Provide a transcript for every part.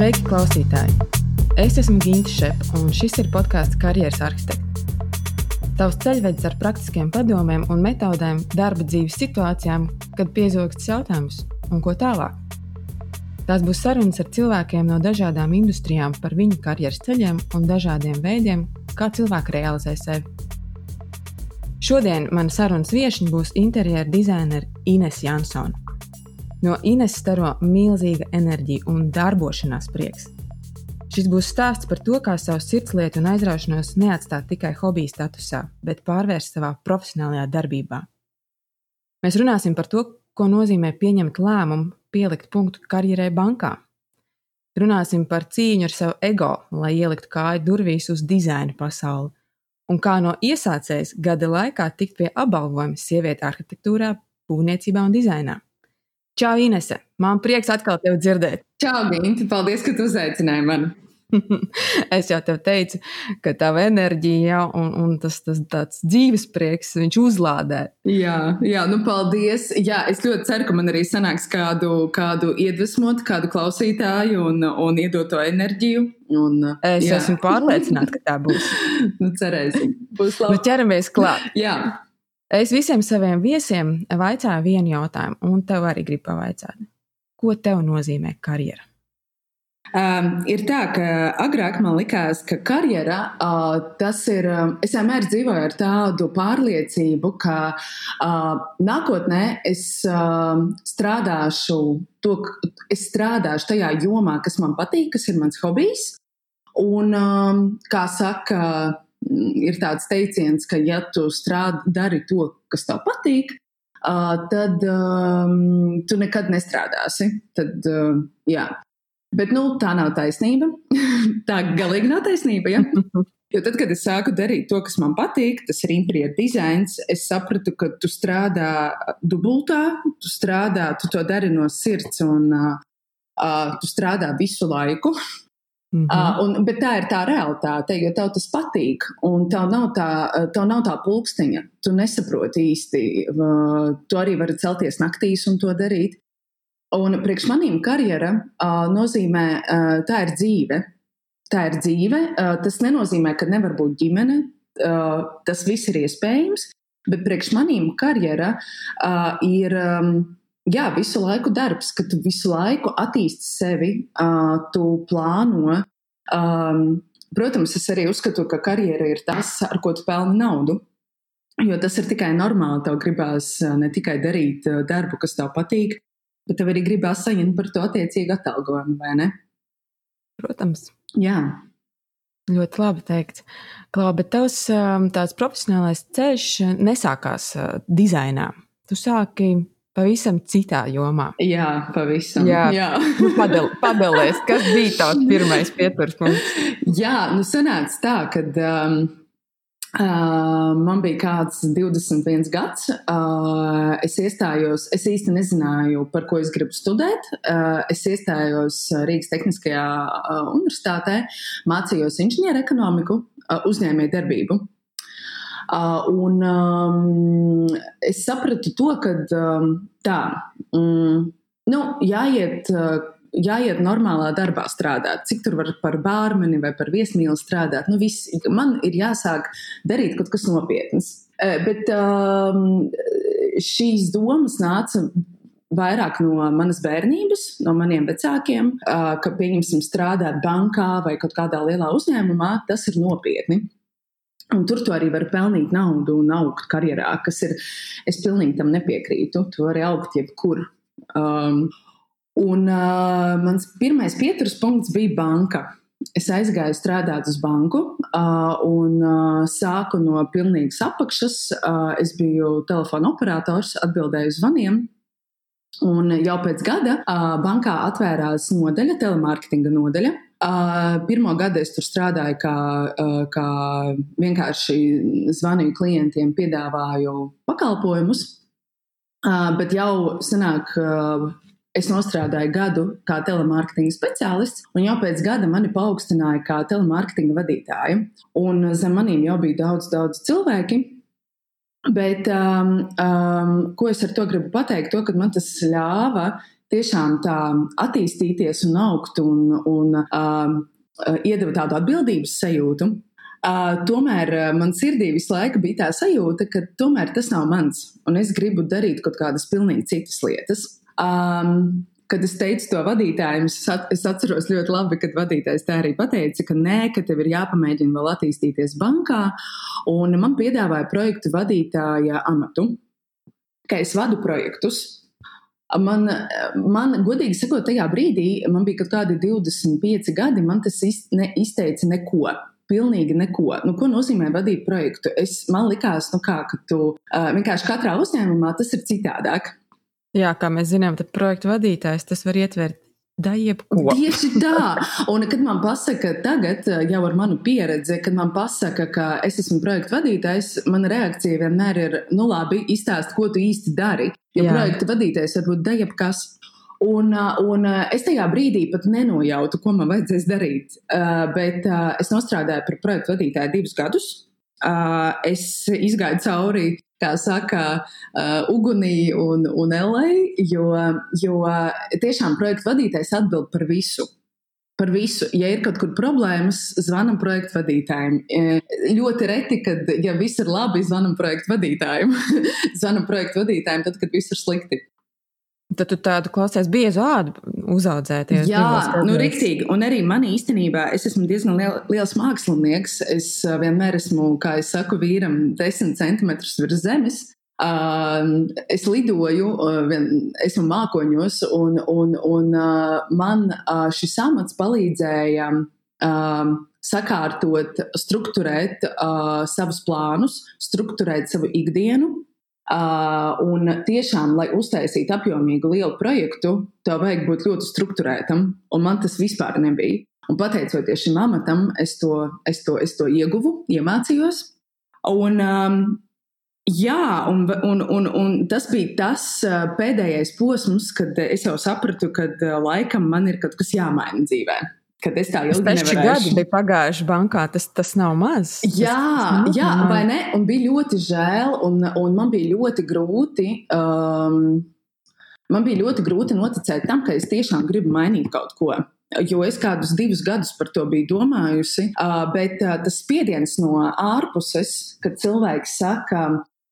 Sveiki, klausītāji! Es esmu Ginte Šepa, un šis ir podkāsts Karjeras arhitekts. Tavs ceļvedis ar praktiskiem padomiem un metodēm darba dzīves situācijām, kad piezogstas jautājums, un ko tālāk. Tās būs sarunas ar cilvēkiem no dažādām industrijām par viņu karjeras ceļiem un dažādiem veidiem, kā cilvēki realizē sevi. Šodien mana sarunas viesiņa būs interjera dizainere Ines Jansone. No Ines staro milzīga enerģija un darbošanās prieks. Šis būs stāsts par to, kā savu sirdslietu un aizraušanos neatstāt tikai hobija statusā, bet pārvērst savā profesionālajā darbībā. Mēs runāsim par to, ko nozīmē pieņemt lēmumu, pielikt punktu karjerai bankā. Runāsim par cīņu ar savu ego, lai ieliktu kāju durvīs uz dizaina pasauli, un kā no iesācējas gada laikā tikt pie apbalvojuma sieviete arhitektūrā, būvniecībā un dizainā. Čau, Inese! Man prieks atkal tevi dzirdēt. Čau, Ginti! Paldies, ka tu uzaicināji mani! es jau tev teicu, ka tā enerģija ja, un, un tas, tas tāds dzīves prieks, viņš uzlādē. Jā, jā, nu paldies. Jā, es ļoti ceru, ka man arī sanāks kādu, kādu iedvesmot, kādu klausītāju un, un iedot to enerģiju. Un, es jā. esmu pārliecināta, ka tā būs. nu, cerēsim. Būs labi. Nu, ķeramies klāt. jā. Es visiem saviem viesiem vaicāju vienu jautājumu, un tev arī gribu pavaicāt. Ko tev nozīmē karjera? Um, ir tā, ka agrāk man likās, ka karjera uh, tas ir. Um, es vienmēr dzīvoju ar tādu pārliecību, ka uh, nākotnē es uh, strādāšu, to, es strādāšu tajā jomā, kas man patīk, kas ir mans hobijs. Un, um, kā saka, ir tāds teiciens, ka ja tu strādā, dari to, kas tev patīk, uh, tad um, tu nekad nestrādāsi. Tad, uh, jā. Bet nu, tā nav taisnība. tā galīgi nav taisnība. Ja? Jo tad, kad es sāku darīt to, kas man patīk, tas ir interjeru dizains, es sapratu, ka tu strādā dubultā, tu strādā, tu to dari no sirds un uh, tu strādā visu laiku. Mm -hmm. uh, un, bet tā ir tā realitāte, jo tev tas patīk, un tev nav tā, tev nav tā pulksteņa. Tu nesaproti īsti, uh, tu arī vari celties naktīs un to darīt. Un priekš manīm karjera uh, nozīmē, uh, tā ir dzīve. Tā ir dzīve. Uh, tas nenozīmē, ka nevar būt ģimene. Uh, tas viss ir iespējams. Bet priekš manīm karjera uh, ir um, jā, visu laiku darbs, ka tu visu laiku attīsti sevi, uh, tu plāno. Um, protams, es arī uzskatu, ka karjera ir tas, ar ko tu pelni naudu. Jo tas ir tikai normāli. Tev gribās ne tikai darīt darbu, kas tev patīk, bet tev arī gribās saņemt par to attiecīgu atalgojumu, vai ne? Protams. Jā. Ļoti labi teikts. Klau, bet tavs tāds profesionālais ceļš nesākās dizainā. Tu sāki pavisam citā jomā. Jā, pavisam. Jā, Jā. Nu, Padal, padalies, kas bija tavs pirmais pieturas punkts? Jā, nu sanāca tā, ka. Um, Uh, man bija kāds 21 gads. Uh, es iestājos, es īsti nezināju, par ko es gribu studēt. Uh, es iestājos Rīgas Tehniskajā uh, universitātē, mācījos inženieru ekonomiku, uh, uzņēmēju darbību. Uh, un um, es sapratu to, ka um, tā, um, nu, jāiet. Uh, jāiet normālā darbā strādāt, cik tur var par bārmeni vai par viesmīlu strādāt. Nu, viss, man ir jāsāk darīt kaut kas nopietns. E, bet um, šīs domas nāca vairāk no manas bērnības, no maniem vecākiem, uh, ka, pieņemsim, strādāt bankā vai kaut kādā lielā uzņēmumā, tas ir nopietni. Un tur tu arī vari pelnīt naudu un augt karjerā, kas ir. Es pilnīgi tam nepiekrītu. Tu vari augt jebkur. Um, Un uh, mans pirmais pieturas punkts bija banka. Es aizgāju strādāt uz banku uh, un uh, sāku no pilnīgas apakšas. Uh, es biju telefona operators, atbildēju uz zvaniem. Un jau pēc gada uh, bankā atvērās nodaļa, telemarketinga nodaļa. Uh, pirmo gadu es tur strādāju, kā, uh, kā vienkārši zvanīju klientiem, piedāvāju pakalpojumus. Uh, bet jau senāk, uh, Es nostrādāju gadu kā telemārketinga speciālists, un jau pēc gada mani paaugstināja kā telemārketinga vadītāju. Un zem maniem jau bija daudz, daudz cilvēki. Bet um, um, ko es ar to gribu pateikt? To, ka man tas ļāva tiešām tā attīstīties un augt un, un uh, iedeva tādu atbildības sajūtu. Uh, tomēr uh, man sirdī visu laiku bija tā sajūta, ka tomēr tas nav mans, un es gribu darīt kaut kādas pilnīgi citas lietas. Um, kad es teicu to vadītājiem, es, at, es atceros ļoti labi, kad vadītājs tā arī pateica, ka nē, ka tev ir jāpamēģina vēl attīstīties bankā, un man piedāvāja projektu vadītāja amatu, ka es vadu projektus. Man, man, godīgi sakot, tajā brīdī man bija kaut kādi 25 gadi, man tas ne, izteica neko. Pilnīgi neko. Nu, ko nozīmē vadīt projektu? Es, man likās, nu kā, ka tu uh, vienkārši katrā uzņēmumā tas ir citādāk. Jā, kā mēs zinām, tad projektu vadītājs tas var ietvert da jebko. Tieši tā. Un, kad man pasaka, tagad jau ar manu pieredzi, kad man pasaka, ka es esmu projektu vadītājs, mana reakcija vienmēr ir, nu labi, izstāst, ko tu īsti dari. Jo Jā. projektu vadītājs var būt da jebkas. Un, un es tajā brīdī pat nenojautu, ko man vajadzēs darīt. Bet es nostrādāju par projektu vadītāju divus gadus. Es izgāju cauri kā saka, uh, ugunī un, un LA, jo, jo tiešām projekta vadītājs atbild par visu. Par visu. Ja ir kaut kur problēmas, zvanam projektu vadītājiem. Ļoti reti, kad, ja viss ir labi, zvanam projektu vadītājiem. zvanam projektu vadītājiem tad, kad viss ir slikti. Tad tu tādu klausies biezu ādu uzaudzēties. Jā, nu, rīktīgi. Un arī man īstenībā, es esmu diezgan liel, liels mākslinieks. Es uh, vienmēr esmu, kā es saku, vīram desmit centimetrus virs zemes. Uh, es lidoju, uh, esmu mākoņos, un, un, un uh, man šis amats palīdzēja sakārtot, strukturēt uh, savus plānus, strukturēt savu ikdienu, un tiešām, lai uztaisītu apjomīgu lielu projektu, tev vajag būt ļoti strukturētam, un man tas vispār nebija. Un pateicoties šim amatam, es to, es to, es to ieguvu, iemācījos. Un, um, jā, un, un, un, un tas bija tas pēdējais posms, kad es jau sapratu, ka laikam man ir kaut kas jāmaina dzīvēm kad es tā ilgi nevarēju. gadi bija pagājuši bankā, tas, tas nav maz. Jā, tas, tas jā maz. vai ne? Un bija ļoti žēl, un, un man bija ļoti grūti. Um, man bija ļoti grūti noticēt tam, ka es tiešām gribu mainīt kaut ko. Jo es kādus divus gadus par to biju domājusi, uh, bet uh, tas spiediens no ārpuses, kad cilvēks saka,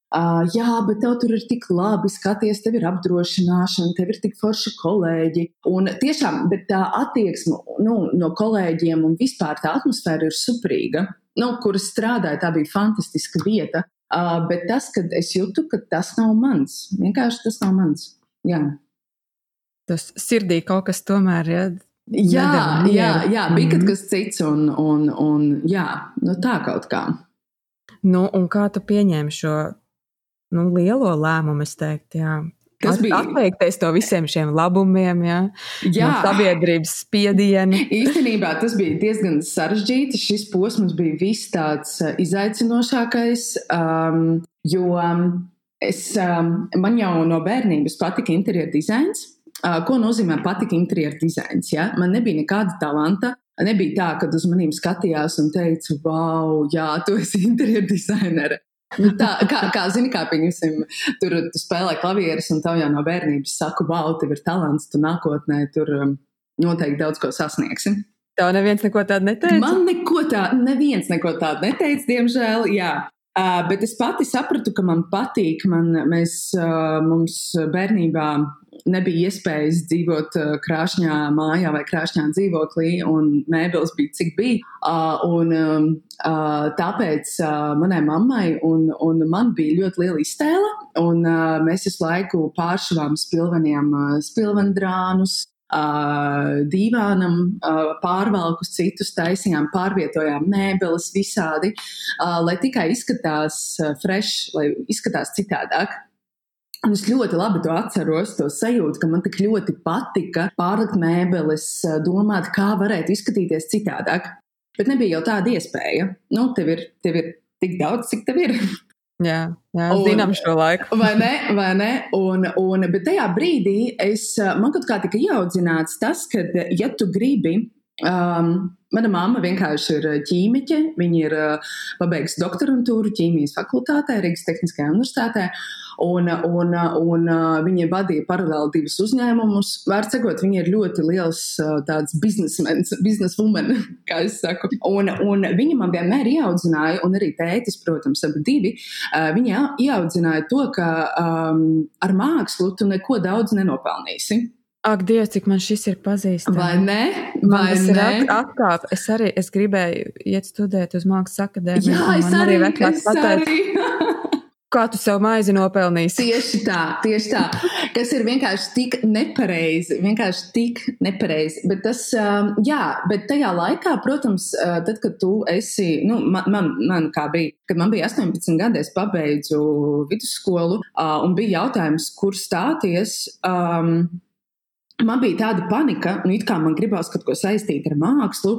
Uh, jā, bet tev tur ir tik labi, skaties, tev ir apdrošināšana, tev ir tik forši kolēģi. Un tiešām, bet tā attieksme nu, no kolēģiem un vispār tā atmosfēra ir suprīga, nu, kur es strādāju, tā bija fantastiska vieta. Uh, bet tas, kad es jūtu, ka tas nav mans, vienkārši tas nav mans. Jā. Tas sirdī kaut kas tomēr ir. Ja, jā, jā, jā, bija mhm. kas cits, un, un, un jā, nu tā kaut kā. Nu, un kā tu pieņēmi šo nu, lielo lēmumu, es teiktu. Jā. Tas bija atteikties no visiem šiem labumiem, jā, jā. no sabiedrības spiediena. Īstenībā tas bija diezgan sarežģīti. Šis posms bija viss tāds uh, izaicinošākais, um, jo um, es, um, man jau no bērnības patika interjeru dizains. Uh, ko nozīmē patika interjeru dizains? Ja? Man nebija nekāda talanta. Nebija tā, ka uz maniem skatījās un teica, wow, jā, tu esi interjeru dizainere. Nu, tā, kā, kā zini, kā pieņemsim, tur tu spēlē klavierus, un tev jau no bērnības saka, wow, tev ir talants, tu nākotnē tur um, noteikti daudz ko sasniegsi. Tev neviens neko tādu neteica? Man neko tādu, neviens neko tādu neteica, diemžēl, jā. Uh, bet es pati sapratu, ka man patīk, man, mēs, uh, mums bērnībā nebija iespējas dzīvot uh, krāšņā mājā vai krāšņā dzīvoklī, un mēbeles bija cik bija. Uh, un, um, uh, tāpēc manai mammai un, un man bija ļoti liela iztēle, un mēs visu laiku pāršuvām spilveniem spilvendrānus. Divānam, uh, pārvalkus, citus taisījām, pārvietojām mēbeles visādi, lai tikai izskatās fresh, lai izskatās citādāk. Un es ļoti labi to atceros, to sajūtu, ka man tik ļoti patika pārlikt mēbeles, domāt, kā varētu izskatīties citādāk. Bet nebija jau tāda iespēja. Nu, tev ir, tev ir tik daudz, cik tev ir. Jā, jā un, zinām šo laiku. vai ne? Vai ne? Un, un, bet tajā brīdī es, man kaut kā tika ieaudzināts tas, ka, ja tu gribi Um, mana mamma vienkārši ir ķīmiķe. Viņa ir uh, pabeigusi doktorantūru ķīmijas fakultātē, Rīgas Tehniskajā universitātē. Un, un, un viņa vadīja paralēli divus uzņēmumus. Vārds sakot, viņa ir ļoti liels tāds biznesmenis, bizneswoman, kā es saku. Un, un viņa man vienmēr ieaudzināja, un arī tētis, protams, abi divi, viņa ieaudzināja to, ka um, ar mākslu tu neko daudz nenopelnīsi. Ak, Dievs, cik man šis ir pazīstams. Vai ne? Vai man ne? ir atkāp. Es arī es gribēju iet studēt uz mākslas akadēmiju. Jā, es arī, arī es arī. Kā tu sev maizi nopelnīsi. Tieši tā, tieši tā. Kas ir vienkārši tik nepareizi, vienkārši tik nepareizi. Bet tas, um, jā, bet tajā laikā, protams, uh, tad, kad tu esi, nu, man, man, man kā bija, kad man bija 18 gadi, es pabeidzu vidusskolu uh, un bija jautājums, kur stāties. Um, man bija tāda panika, nu, it kā man gribās kaut ko saistīt ar mākslu,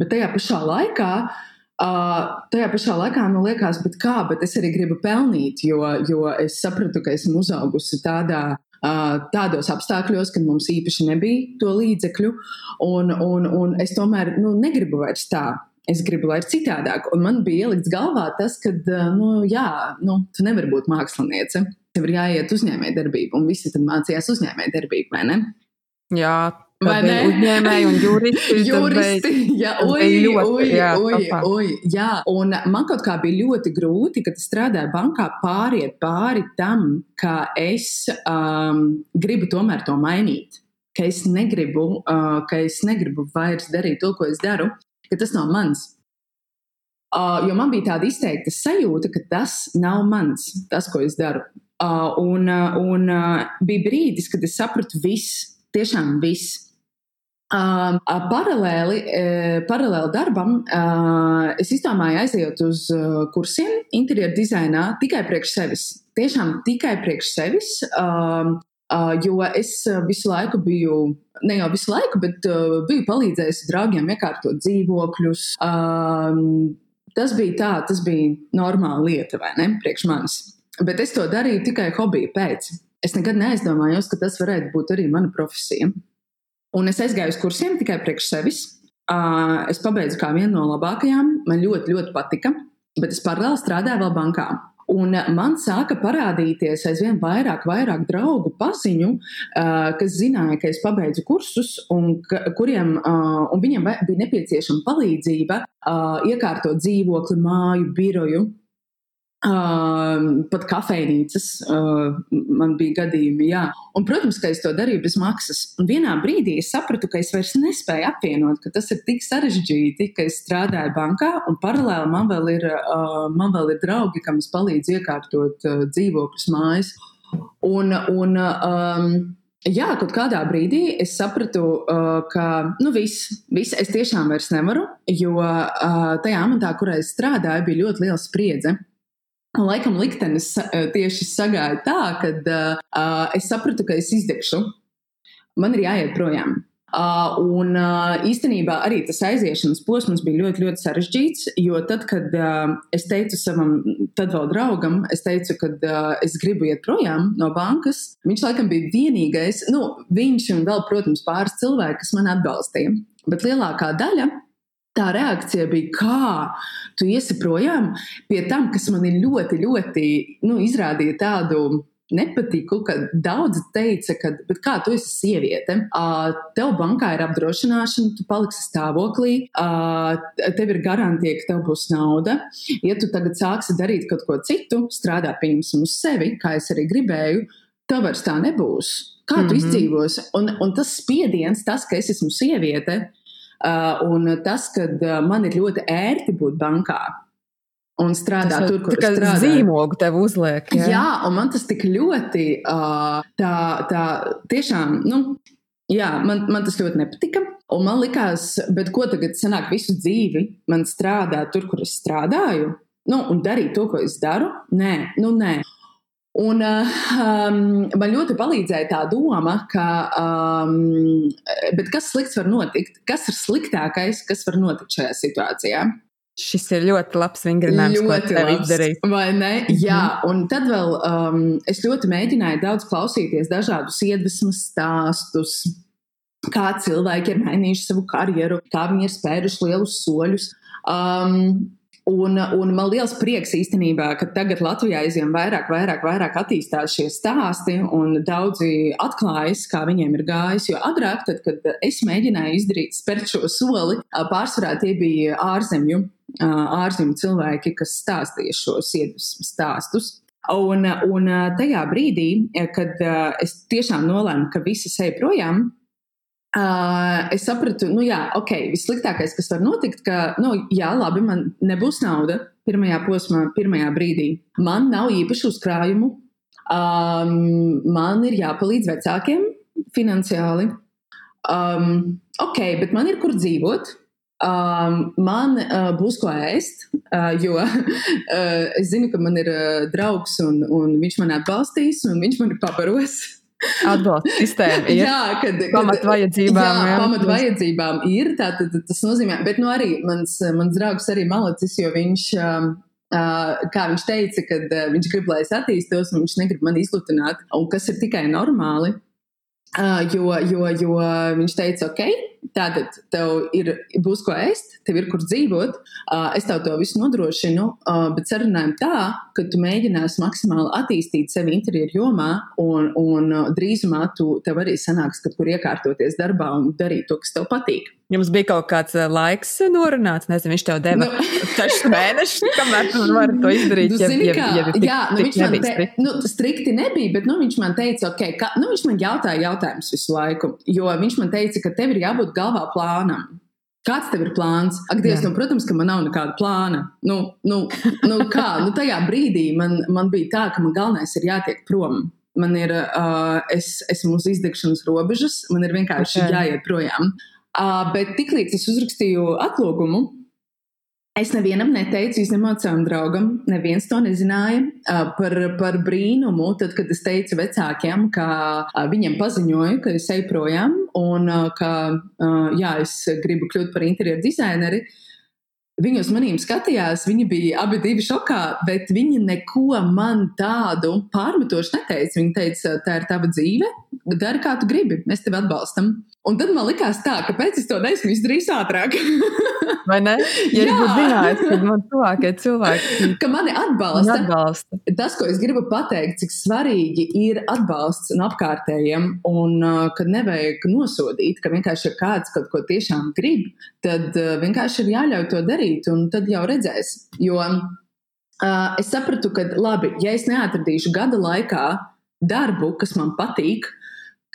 bet tajā pašā laikā. Uh, tajā pašā laikā man liekas, bet kā, bet es arī gribu pelnīt, jo, jo es sapratu, ka esmu uzaugusi tādā, uh, tādos apstākļos, kad mums īpaši nebija to līdzekļu, un, un, un es tomēr nu, negribu vairs tā. Es gribu, lai ir citādāk. Un man bija ielikts galvā tas, ka, nu, jā, nu, tu nevari būt māksliniece. Tev ir jāiet uzņēmējdarbība, un visi tad mācījās uzņēmējdarbību, vai ne? Jā, Vai bija ne? uzņēmēji un juristi. Juristi, jā, oi, ļoti, oi, jā, oi, oi, jā. Un man kaut kā bija ļoti grūti, kad strādāju bankā, pāriet pāri tam, ka es um, gribu tomēr to mainīt. Ka es negribu, uh, ka es negribu vairs darīt to, ko es daru, ka tas nav mans. Uh, jo man bija tāda izteikta sajūta, ka tas nav mans, tas, ko es daru. Uh, un uh, un uh, bija brīdis, kad es sapratu, viss, tiešām viss. Uh, paralēli, uh, paralēli darbam, uh, es izdomāju aiziet uz kursiem interjeru dizainā tikai priekš sevis. Tiešām tikai priekš sevis. Jo es visu laiku biju, ne jau visu laiku, bet uh, biju palīdzējusi draugiem iekārtot dzīvokļus. Um, tas bija tā, tas bija normāla lieta, vai ne, priekš manis. Bet es to darīju tikai hobija pēc. Es nekad neaizdomājos, ka tas varētu būt arī mana profesija. Un es aizgāju uz kursiem tikai priekš sevis. Uh, es pabeidzu kā vienu no labākajām. Man ļoti, ļoti patika, bet es paralēli strādāju vēl bankā. Un man sāka parādīties aizvien vairāk, vairāk draugu paziņu, kas zināja, ka es pabeidzu kursus, un, kuriem, un viņiem bija nepieciešama palīdzība iekārtot dzīvokli, māju, biroju. Uh, pat kafejnīcas uh, man bija gadījumi, jā. Un, protams, ka es to darīju bez maksas. Un vienā brīdī es sapratu, ka es vairs nespēju apvienot, ka tas ir tik sarežģīti, ka es strādāju bankā, un paralēli man vēl ir, uh, man vēl ir draugi, kam es palīdzu iekārtot uh, dzīvokļus mājas. Un, un, um, jā, kaut kādā brīdī es sapratu, uh, ka nu, viss, viss es tiešām vairs nevaru, jo uh, tajā amatā, kurā es strādāju, bija ļoti liela spriedze. Laikam liktenis uh, tieši sagāja tā, ka uh, es sapratu, ka es izdegšu. Man ir jāiet projām. Uh, un uh, īstenībā arī tas aiziešanas posms bija ļoti, ļoti sarežģīts. Jo tad, kad uh, es teicu savam, tad vēl draugam, es teicu, ka uh, es gribu iet projām no bankas, viņš laikam bija vienīgais, nu, viņš un vēl, protams, pāris cilvēki, kas man atbalstīja. Bet lielākā daļa tā reakcija bija, kā tu iesi projām pie tam, kas man ir ļoti, ļoti nu, izrādīja tādu nepatiku, ka daudzi teica, ka, kā tu esi sieviete, tev bankā ir apdrošināšana, tu paliksi stāvoklī, tev ir garantija, ka tev būs nauda. Ja tu tagad sāksi darīt kaut ko citu, strādāt pieņemsim uz sevi, kā es arī gribēju, tev vairs tā nebūs. Kā tu mm. -hmm. izdzīvosi? Un, un tas spiediens, tas, ka es esmu sieviete, un tas, ka uh, man ir ļoti ērti būt bankā un strādāt tur, kur tikai strādāju. zīmogu tev uzliek. Jā. jā, un man tas tik ļoti uh, tā, tā tiešām, nu, jā, man, man tas ļoti nepatika. Un man likās, bet ko tagad sanāk visu dzīvi, man strādāt tur, kur es strādāju, nu, un darīt to, ko es daru? Nē, nu nē. Un uh, um, man ļoti palīdzēja tā doma, ka, um, bet kas slikts var notikt? Kas ir sliktākais, kas var notikt šajā situācijā? Šis ir ļoti labs vingrinājums, ko Ļoti tev labs, izdarīt. vai ne? Mhm. Jā, un tad vēl um, es ļoti mēģināju daudz klausīties dažādus iedvesmas stāstus. kā cilvēki ir mainījuši savu karjeru, kā viņi ir spēruši lielus soļus. Um, Un, un man liels prieks īstenībā, ka tagad Latvijā aizvien vairāk, vairāk, vairāk attīstās šie stāsti, un daudzi atklājas, kā viņiem ir gājis. Jo agrāk, tad, kad es mēģināju izdarīt, spērt šo soli, pārsvarā tie bija ārzemju, ārzemju cilvēki, kas stāstīja šos iedvesmu stāstus. Un, un tajā brīdī, kad es tiešām nolēmu, ka visi ej projām, Uh, es sapratu, nu jā, ok, vissliktākais, kas var notikt, ka, nu, jā, labi, man nebūs nauda pirmajā posmā, pirmajā brīdī. Man nav īpašu uzkrājumu, um, man ir jāpalīdz vecākiem finansiāli. Um, ok, bet man ir kur dzīvot. Um, man uh, būs ko ēst, uh, jo uh, es zinu, ka man ir uh, draugs un, un viņš man atbalstīs un viņš man pabaros. Atbalsta sistēma ir. jā, kad, kad pamat vajadzībām. Jā, jā, pamat vajadzībām ir. Tātad tas nozīmē, bet nu arī mans, mans draugs arī malacis, jo viņš. Um, Uh, kā viņš teica, kad uh, viņš grib, lai es attīstos, un viņš negrib mani izlutināt, un kas ir tikai normāli. Uh, jo, jo, jo viņš teica, ok, tātad tev ir, būs ko ēst, tev ir kur dzīvot, es tev to visu nodrošinu, bet sarunājam tā, ka tu mēģināsi maksimāli attīstīt sevi interjeru jomā, un, un drīzumā tu, tev arī sanāks, kad kur iekārtoties darbā un darīt to, kas tev patīk. Jums bija kaut kāds laiks norunāts, nezinu, viņš tev deva nu. sešus mēnešus, kamēr tu vari to izdarīt. Nu, ja, ja, ja, ja tik, jā, nu, viņš man te, strikti. Nu, strikti nebija, bet nu, viņš man teica, ok, ka, nu, viņš man jautāja jautājumus visu laiku, jo viņš man teica, ka tev ir jābūt galvā plānam. Kāds tev ir plāns? Ak, Dievs, nu, protams, ka man nav nekāda plāna. Nu, nu, nu kā? Nu, tajā brīdī man, man bija tā, ka man galvenais ir jātiek prom. Man ir, uh, es esmu uz izdegšanas robežas, man ir vienkārši okay. jāiet projām. Uh, bet tiklīdz es uzrakstīju atlūgumu, es nevienam neteicu, izņemot savam draugam, neviens to nezināja par, par brīnumu. Tad, kad es teicu vecākiem, ka viņiem paziņoju, ka es eju projām un ka jā, es gribu kļūt par interjeru dizaineru. Viņi uz maniem skatījās, viņi bija abi divi šokā, bet viņi neko man tādu pārmetošu neteica. Viņi teica, tā ir tava dzīve, dari kā tu gribi, mēs tevi atbalstam. Un tad man likās tā, kāpēc es to neesmu izdarījis ātrāk. Vai ne? Ja es būtu zinājis, tad man tuvākie cilvēki, ka mani atbalsta. atbalsta. Tas, ko es gribu pateikt, cik svarīgi ir atbalsts no apkārtējiem, un uh, kad nevajag nosodīt, ka vienkārši ir kāds kaut ko tiešām grib, tad uh, vienkārši ir jāļauj to darīt, un tad jau redzēs. Jo uh, es sapratu, ka labi, ja es neatradīšu gada laikā darbu, kas man patīk,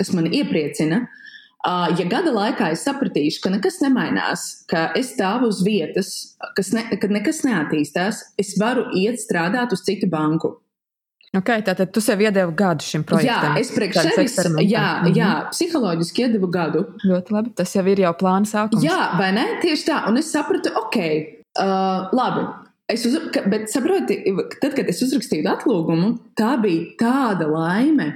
kas man iepriecina, uh, Ja gada laikā es sapratīšu, ka nekas nemainās, ka es stāvu uz vietas, kas ne, kad nekas neattīstās, es varu iet strādāt uz citu banku. Okay, tātad tu sev iedevi gadu šim projektam. Jā, es priekš sevis, jā, mhm. jā, psiholoģiski iedevu gadu. Ļoti labi, tas jau ir jau plāna sākums. Jā, vai ne? Tieši tā, un es sapratu, ok, uh, labi. Es uz, ka, bet saproti, tad, kad es uzrakstīju atlūgumu, tā bija tāda laime,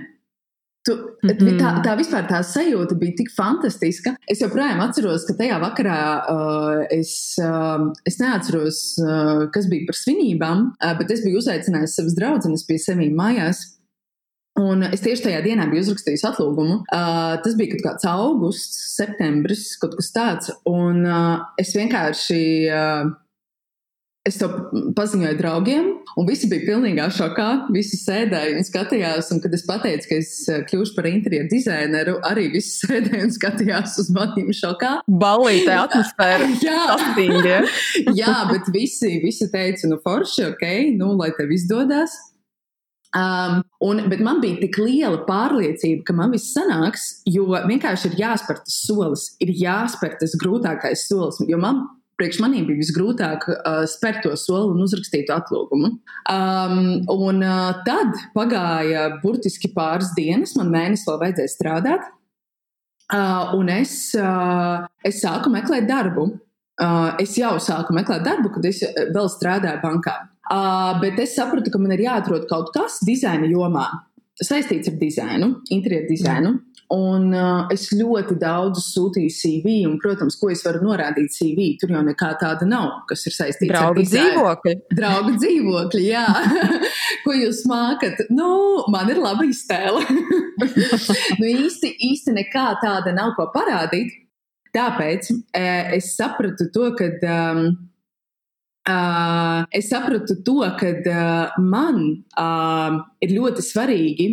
Tu, mm -hmm. tā, tā vispār tā sajūta bija tik fantastiska. Es joprojām atceros, ka tajā vakarā uh, es, uh, es neatceros, uh, kas bija par svinībām, uh, bet es biju uzaicinājis savas draudzenes pie sevis mājās. Un es tieši tajā dienā biju uzrakstījis atlūgumu. Uh, tas bija kaut kāds augusts, septembris, kaut kas tāds. Un uh, es vienkārši. Uh, Es to paziņoju draugiem, un visi bija pilnībā šokā. Visi sēdēja un skatījās, un kad es pateicu, ka es eh, kļūšu par interjeru dizaineru, arī visi sēdēja un skatījās uz maniem šokā. Balīte atmosfēra. Jā, Jā bet visi, visi teica, nu forši, ok, nu lai tev izdodas. Um, un, bet man bija tik liela pārliecība, ka man viss sanāks, jo vienkārši ir jāspēr tas solis, ir jāspēr tas grūtākais solis. Jo man priekš maniem bija visgrūtāk uh, spērt to soli un uzrakstīt atlūgumu. Um, un uh, tad pagāja burtiski pāris dienas, man mēnesis vēl vajadzēja strādāt, uh, un es, uh, es sāku meklēt darbu. Uh, es jau sāku meklēt darbu, kad es uh, vēl strādāju bankā. Uh, bet es sapratu, ka man ir jāatrod kaut kas dizaina jomā, saistīts ar dizainu, interjeru dizainu. Un uh, es ļoti daudz sūtīju CV, un, protams, ko es varu norādīt CV, tur jau nekā tāda nav, kas ir saistīta ar draugu dzīvokli. Draugu dzīvokli, jā. ko jūs mākat? Nu, man ir laba iztēle. nu, īsti, īsti nekā tāda nav ko parādīt. Tāpēc uh, es sapratu to, ka. Um, Uh, es sapratu to, ka uh, man uh, ir ļoti svarīgi,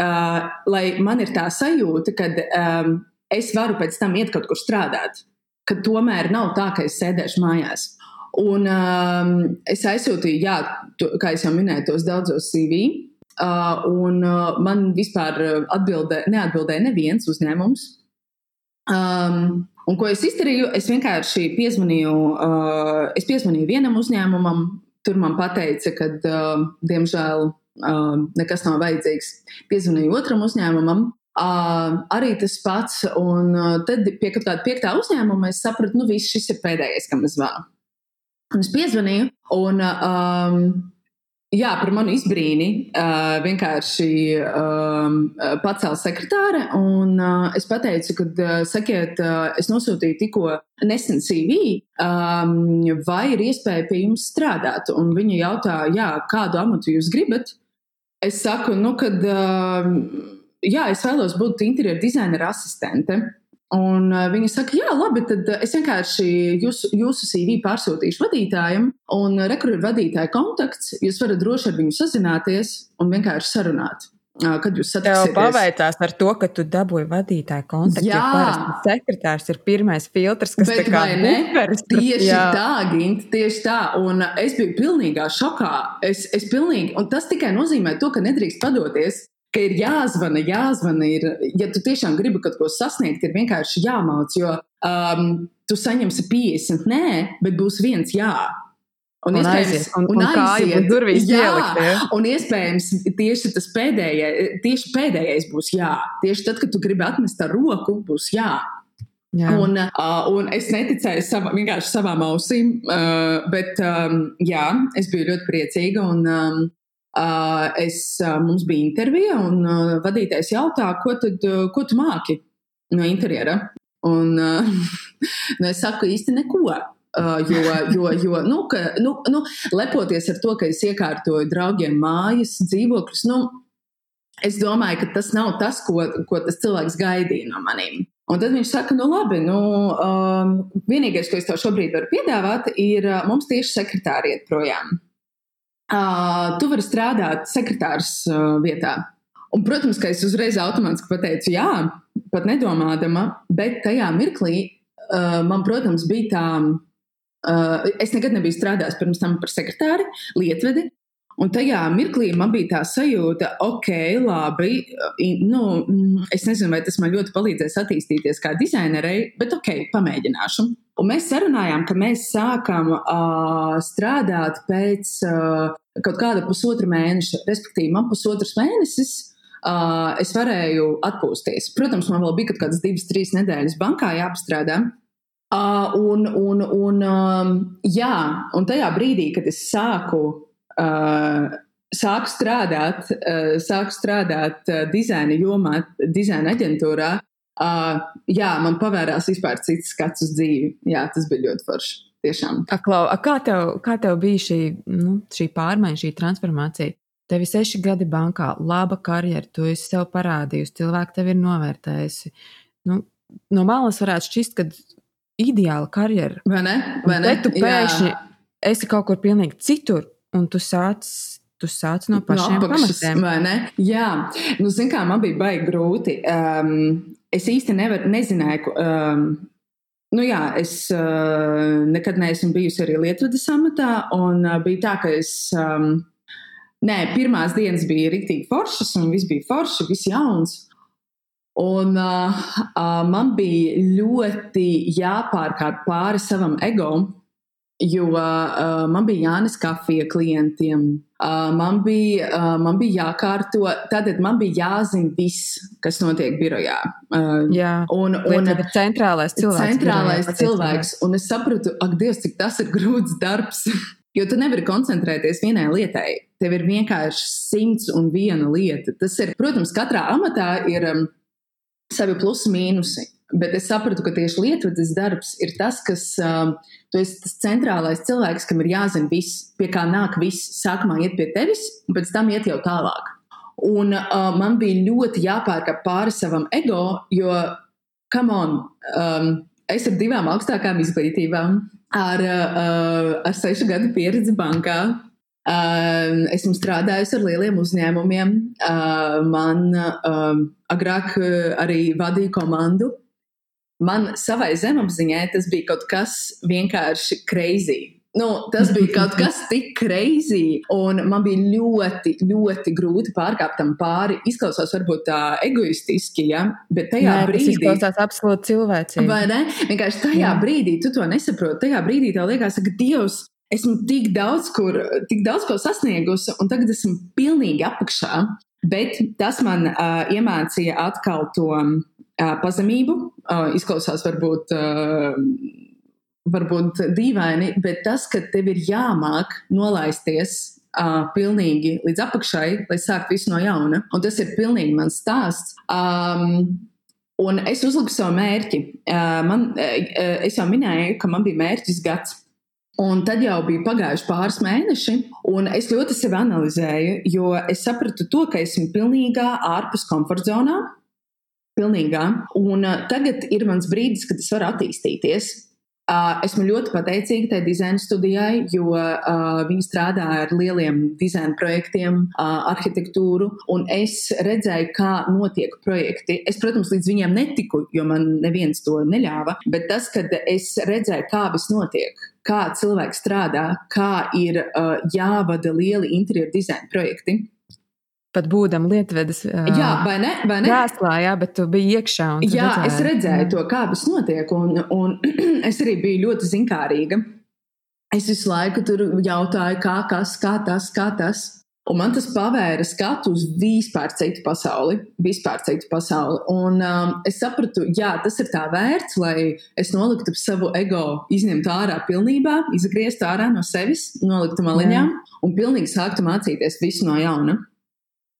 uh, lai man ir tā sajūta, ka um, es varu pēc tam iet kaut kur strādāt. Ka tomēr nav tā, ka es sēdēšu mājās. Un um, es aizsūtīju, jā, to, kā jau minēju, tos daudzos CV. Uh, un uh, man vispār atbildē, neatbildēja neviens uzņēmums. Um, Un ko es izdarīju? Es vienkārši piezvanīju, uh, es piezvanīju vienam uzņēmumam, tur man teica, ka, uh, diemžēl, uh, nekas nav vajadzīgs. Piezvanīju otram uzņēmumam, uh, arī tas pats. Un uh, tad pie kaut kāda piektā uzņēmuma es sapratu, nu, viss šis ir pēdējais, kam es zvanu. Un es piezvanīju, un um, Jā, par manu izbrīni uh, vienkārši um, pacēla sekretāre. Un, uh, es teicu, ka, uh, sakiet, uh, es nosūtīju tikko nesen CV, um, vai ir iespēja pie jums strādāt. Un viņa jautā, jā, kādu amatu jūs gribat? Es saku, nu, kad uh, jā, es vēlos būt interjeru dizainera asistente. Un uh, viņa saka, jā, labi, tad uh, es vienkārši jūsu, jūsu CV pārsūtīšu vadītājam, un rekur ir vadītāja kontakts. Jūs varat droši ar viņu sazināties un vienkārši sarunāt. Kad jūs satiksieties? Tev paveicās ar to, ka tu dabūji vadītāju kontaktu. Jā, jo sekretārs ir pirmais filtrs, kas Bet, kā buferis. Tieši jā. tā, Gint, tieši tā. Un es biju pilnīgā šokā. Es, es pilnīgi, un tas tikai nozīmē to, ka nedrīkst padoties ka ir jāzvana, jāzvana. Ir, ja tu tiešām gribi kaut ko sasniegt, ir vienkārši jāmauc, jo um, tu saņemsi 50, nē, bet būs viens jā. Un, un iespējams, un, un, un aiziet, durvīs jā, ielikt, ja? un iespējams tieši tas pēdējais, tieši pēdējais būs jā. Tieši tad, kad tu gribi atmest ar roku, būs jā. Jā. Un, uh, un es neticēju sava, vienkārši savām ausīm, uh, bet um, jā, es biju ļoti priecīga. Un, um, Uh, es, uh, mums bija intervija, un uh, vadītājs jautā, ko, tad, ko tu māki no interjera. Un, nu, es saku īsti neko. Uh, jo, jo, jo nu, ka, nu, nu, lepoties ar to, ka es iekārtoju draugiem mājas, dzīvokļus, nu, es domāju, ka tas nav tas, ko, ko tas cilvēks gaidīja no maniem. Un tad viņš saka, nu labi, nu, um, vienīgais, ko es tev šobrīd varu piedāvāt, ir uh, mums tieši sekretāri iet projām uh, tu vari strādāt sekretārs uh, vietā. Un, protams, ka es uzreiz automātiski pateicu, jā, pat nedomādama, bet tajā mirklī uh, man, protams, bija tā, es nekad nebiju strādājis pirms tam par sekretāri, lietvedi. Un tajā mirklī man bija tā sajūta, ok, labi, nu, es nezinu, vai tas man ļoti palīdzēs attīstīties kā dizainerei, bet ok, pamēģināšu. Un mēs sarunājām, ka mēs sākam uh, strādāt pēc uh, kaut kāda pusotra mēneša, respektīvi, man pusotrs mēnesis. Uh, es varēju atpūsties. Protams, man vēl bija kaut kādas divas, trīs nedēļas bankā jāapstrādā. Uh, un, un, un, um, jā, un tajā brīdī, kad es sāku, uh, sāku strādāt, uh, sāku strādāt uh, dizaina jomā, dizaina aģentūrā, uh, jā, man pavērās vispār cits skats uz dzīvi. Jā, tas bija ļoti forši. Tiešām. Aklau, a kā, tev, kā tev bija šī, nu, šī pārmaiņa, šī transformācija? Tev ir seši gadi bankā, laba karjera, tu esi sev parādījusi, cilvēki tevi ir novērtējusi. Nu, no malas varētu šķist, ka ideāla karjera. Vai ne? Vai ne? Bet tu pēkšņi Jā. esi kaut kur pilnīgi citur, un tu sāc tu sāc no pašiem no pamatiem. Vai ne? Jā, nu, zin kā, man bija baigi grūti. Um, es īsti nevar, nezināju, um, Nu jā, es uh, nekad neesmu bijusi arī Lietuvas amatā, un uh, bija tā, ka es. Um, nē, pirmās dienas bija rīktīgi foršas, un viss bija forši, viss jauns. Un uh, uh, man bija ļoti jāpārkāp pāri savam ego, jo uh, man bija Jānis kafija klientiem. Uh, man, bija, uh, man bija jākārto, tad man bija jāzina viss, kas notiek birojā. Uh, Jā, un, un centrālais cilvēks. Centrālais birojā, cilvēks. Un es sapratu, ak, Dievs, cik tas ir grūts darbs. Jo tu nevari koncentrēties vienai lietai. Tev ir vienkārši simts un viena lieta. Tas ir, protams, katrā amatā ir. Um, savi plusi mīnusi. Bet es sapratu, ka tieši lietvedis darbs ir tas, kas uh, tu esi tas centrālais cilvēks, kam ir jāzina viss, pie kā nāk viss. Sākumā iet pie tevis, un pēc tam iet jau tālāk. Un uh, man bija ļoti jāpārkāp pāri savam ego, jo, come on, um, es ar divām augstākām izglītībām, ar, uh, ar sešu gadu pieredzi bankā, Uh, esmu strādājusi ar lieliem uzņēmumiem. Uh, man uh, agrāk arī vadīja komandu. Man savai zemapziņai tas bija kaut kas vienkārši crazy. Nu, tas bija kaut kas tik crazy, un man bija ļoti, ļoti grūti pārkāpt tam pāri. Izklausās varbūt tā egoistiski, ja? bet tajā Nē, brīdī. Tas izklausās absolūti cilvēcīgi. Vai ne? Vienkārši tajā Jā. brīdī tu to nesaproti. Tajā brīdī tev liekas, ka Dievs, esmu tik daudz, kur, tik daudz ko sasniegusi, un tagad esmu pilnīgi apakšā. Bet tas man uh, iemācīja atkal to uh, pazemību. Uh, izklausās varbūt. Uh, Varbūt dīvaini, bet tas, ka tev ir jāmāk nolaisties uh, pilnīgi līdz apakšai, lai sāktu visu no jauna. Un tas ir pilnīgi mans stāsts. Um, un es uzliku savu mērķi. Uh, man, uh, es jau minēju, ka man bija mērķis gads. Un tad jau bija pagājuši pāris mēneši, un es ļoti sevi analizēju, jo es sapratu to, ka esmu pilnīgā ārpus komforta zonā. Pilnīgā. Un uh, tagad ir mans brīdis, kad es varu attīstīties. Uh, esmu ļoti pateicīga tai dizaina studijai, jo uh, viņi strādā ar lieliem dizaina projektiem, uh, arhitektūru, un es redzēju, kā notiek projekti. Es, protams, līdz viņiem netiku, jo man neviens to neļāva, bet tas, kad es redzēju, kā viss notiek, kā cilvēks strādā, kā ir uh, jāvada lieli interjeru dizaina projekti. Pat būdam lietvedes jā, vai ne? Vai ne? Krāslā, jā, bet tu biji iekšā. Jā, redzēji. es redzēju jā. to, kā tas notiek, un, un es arī biju ļoti zinkārīga. Es visu laiku tur jautāju, kā, kas, kā tas, kā tas. Un man tas pavēra skatu uz vispār citu pasauli. Vispār citu pasauli. Un um, es sapratu, jā, tas ir tā vērts, lai es noliktu savu ego, izņemtu ārā pilnībā, izgrieztu ārā no sevis, noliktu maliņā un pilnīgi sāktu mācīties visu no jauna.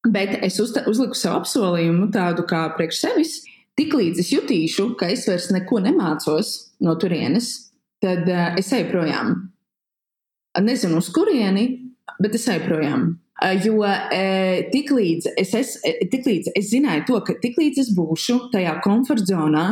Bet es uz, uzliku savu apsolījumu, tādu kā priekš sevis. Tiklīdz es jutīšu, ka es vairs neko nemācos no turienes, tad uh, es eju projām. Nezinu, uz kurieni, bet es eju projām. Jo tiklīdz es, es, tiklīdz es zināju to, ka tiklīdz es būšu tajā komforta zonā,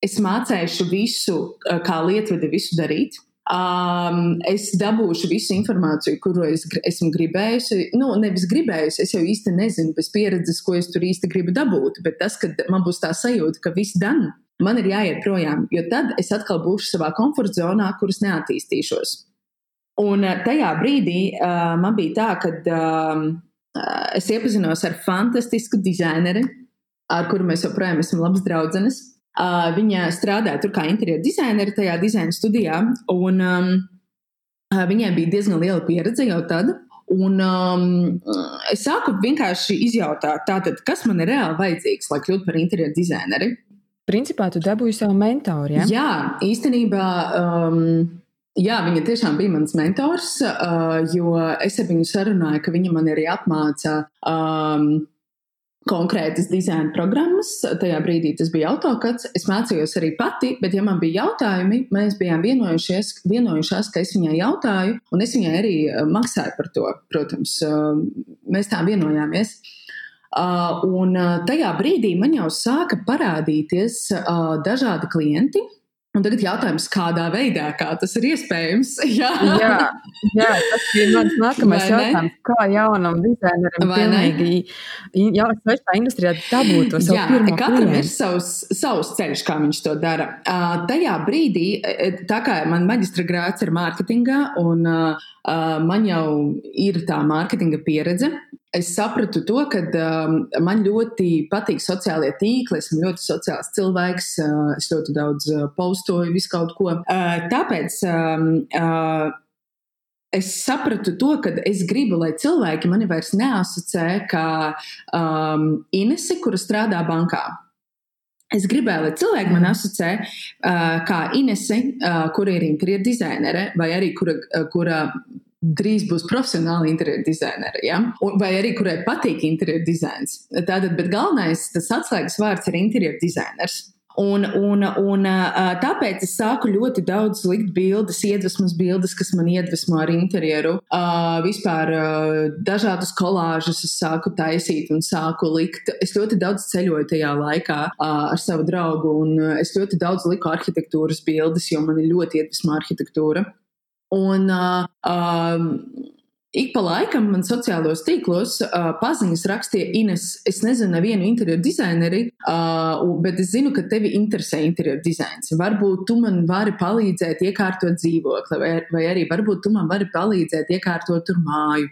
es mācīšu visu, kā lietvedi visu darīt. Um, es dabūšu visu informāciju, kuru es esmu gribējusi. Nu, nevis gribējusi, es jau īsti nezinu, bez pieredzes, ko es tur īsti gribu dabūt. Bet tas, ka man būs tā sajūta, ka viss dan, man ir jāiet projām, jo tad es atkal būšu savā komforta zonā, kuras neattīstīšos. Un eh, tajā brīdī uh, man bija tā, ka uh, es iepazinos ar fantastisku dizaineri, ar kuru mēs joprojām esam labas draudzenes. Uh, viņa strādāja tur kā interjeru dizaineri tajā dizaina studijā, un um, viņai bija diezgan liela pieredze jau tad. Un um, es sāku vienkārši izjautāt, tātad, kas man ir reāli vajadzīgs, lai kļūtu par interjeru dizaineri. Principā tu dabūji savu mentoru. Ja? Jā, īstenībā. Um, Jā, viņa tiešām bija mans mentors, uh, jo es ar viņu sarunāju, ka viņa man arī apmāca um, konkrētas dizaina programmas. Tajā brīdī tas bija AutoCAD. Es mācījos arī pati, bet, ja man bija jautājumi, mēs bijām vienojušās, ka es viņai jautāju, un es viņai arī uh, maksāju par to. Protams, uh, mēs tā vienojāmies. Uh, un uh, tajā brīdī man jau sāka parādīties uh, dažādi klienti, Un tagad jautājums, kādā veidā kā tas ir iespējams? jā. jā, jā, tas ir mans nākamais jautājums. Kā jaunam dizainerim pilnīgi jāsvešā industrijā dabūt to savu jā, pirmo katram klientu? ir savs, savs ceļš, kā viņš to dara. Uh, tajā brīdī, tā kā man maģistra grāts ir mārketingā un uh, man jau ir tā mārketinga pieredze, es sapratu to, ka um, man ļoti patīk sociālie tīkli. Esmu ļoti sociāls cilvēks, uh, es ļoti daudz uh, postoju, visu kaut ko. Uh, tāpēc um, uh, es sapratu to, ka es gribu, lai cilvēki mani vairs neasociē kā um, Inesi, kura strādā bankā. Es gribēju, lai cilvēki man asociē uh, kā Inese, uh, kur ir interjeru dizainere, vai arī kura, uh, kura drīz būs profesionāli interjeru dizaineri, ja? vai arī kurai patīk interjeru dizains. Tātad, bet galvenais, tas atslēgas vārds ir interjeru dizainers. Un, un, un tāpēc es sāku ļoti daudz likt bildes, iedvesmas bildes, kas man iedvesmo ar interjeru. Vispār dažādus kolāžus es sāku taisīt un sāku likt. Es ļoti daudz ceļoju tajā laikā ar savu draugu, un es ļoti daudz liku arhitektūras bildes, jo man ir ļoti iedvesmo arhitektūra. Un, um, Ik pa laikam man sociālos tīklos uh, paziņas rakstīja Ines, es nezinu nevienu interjeru dizaineri, uh, bet es zinu, ka tevi interesē interjeru dizains. Varbūt tu man vari palīdzēt iekārtot dzīvokli, vai, vai arī varbūt tu man vari palīdzēt iekārtot tur māju.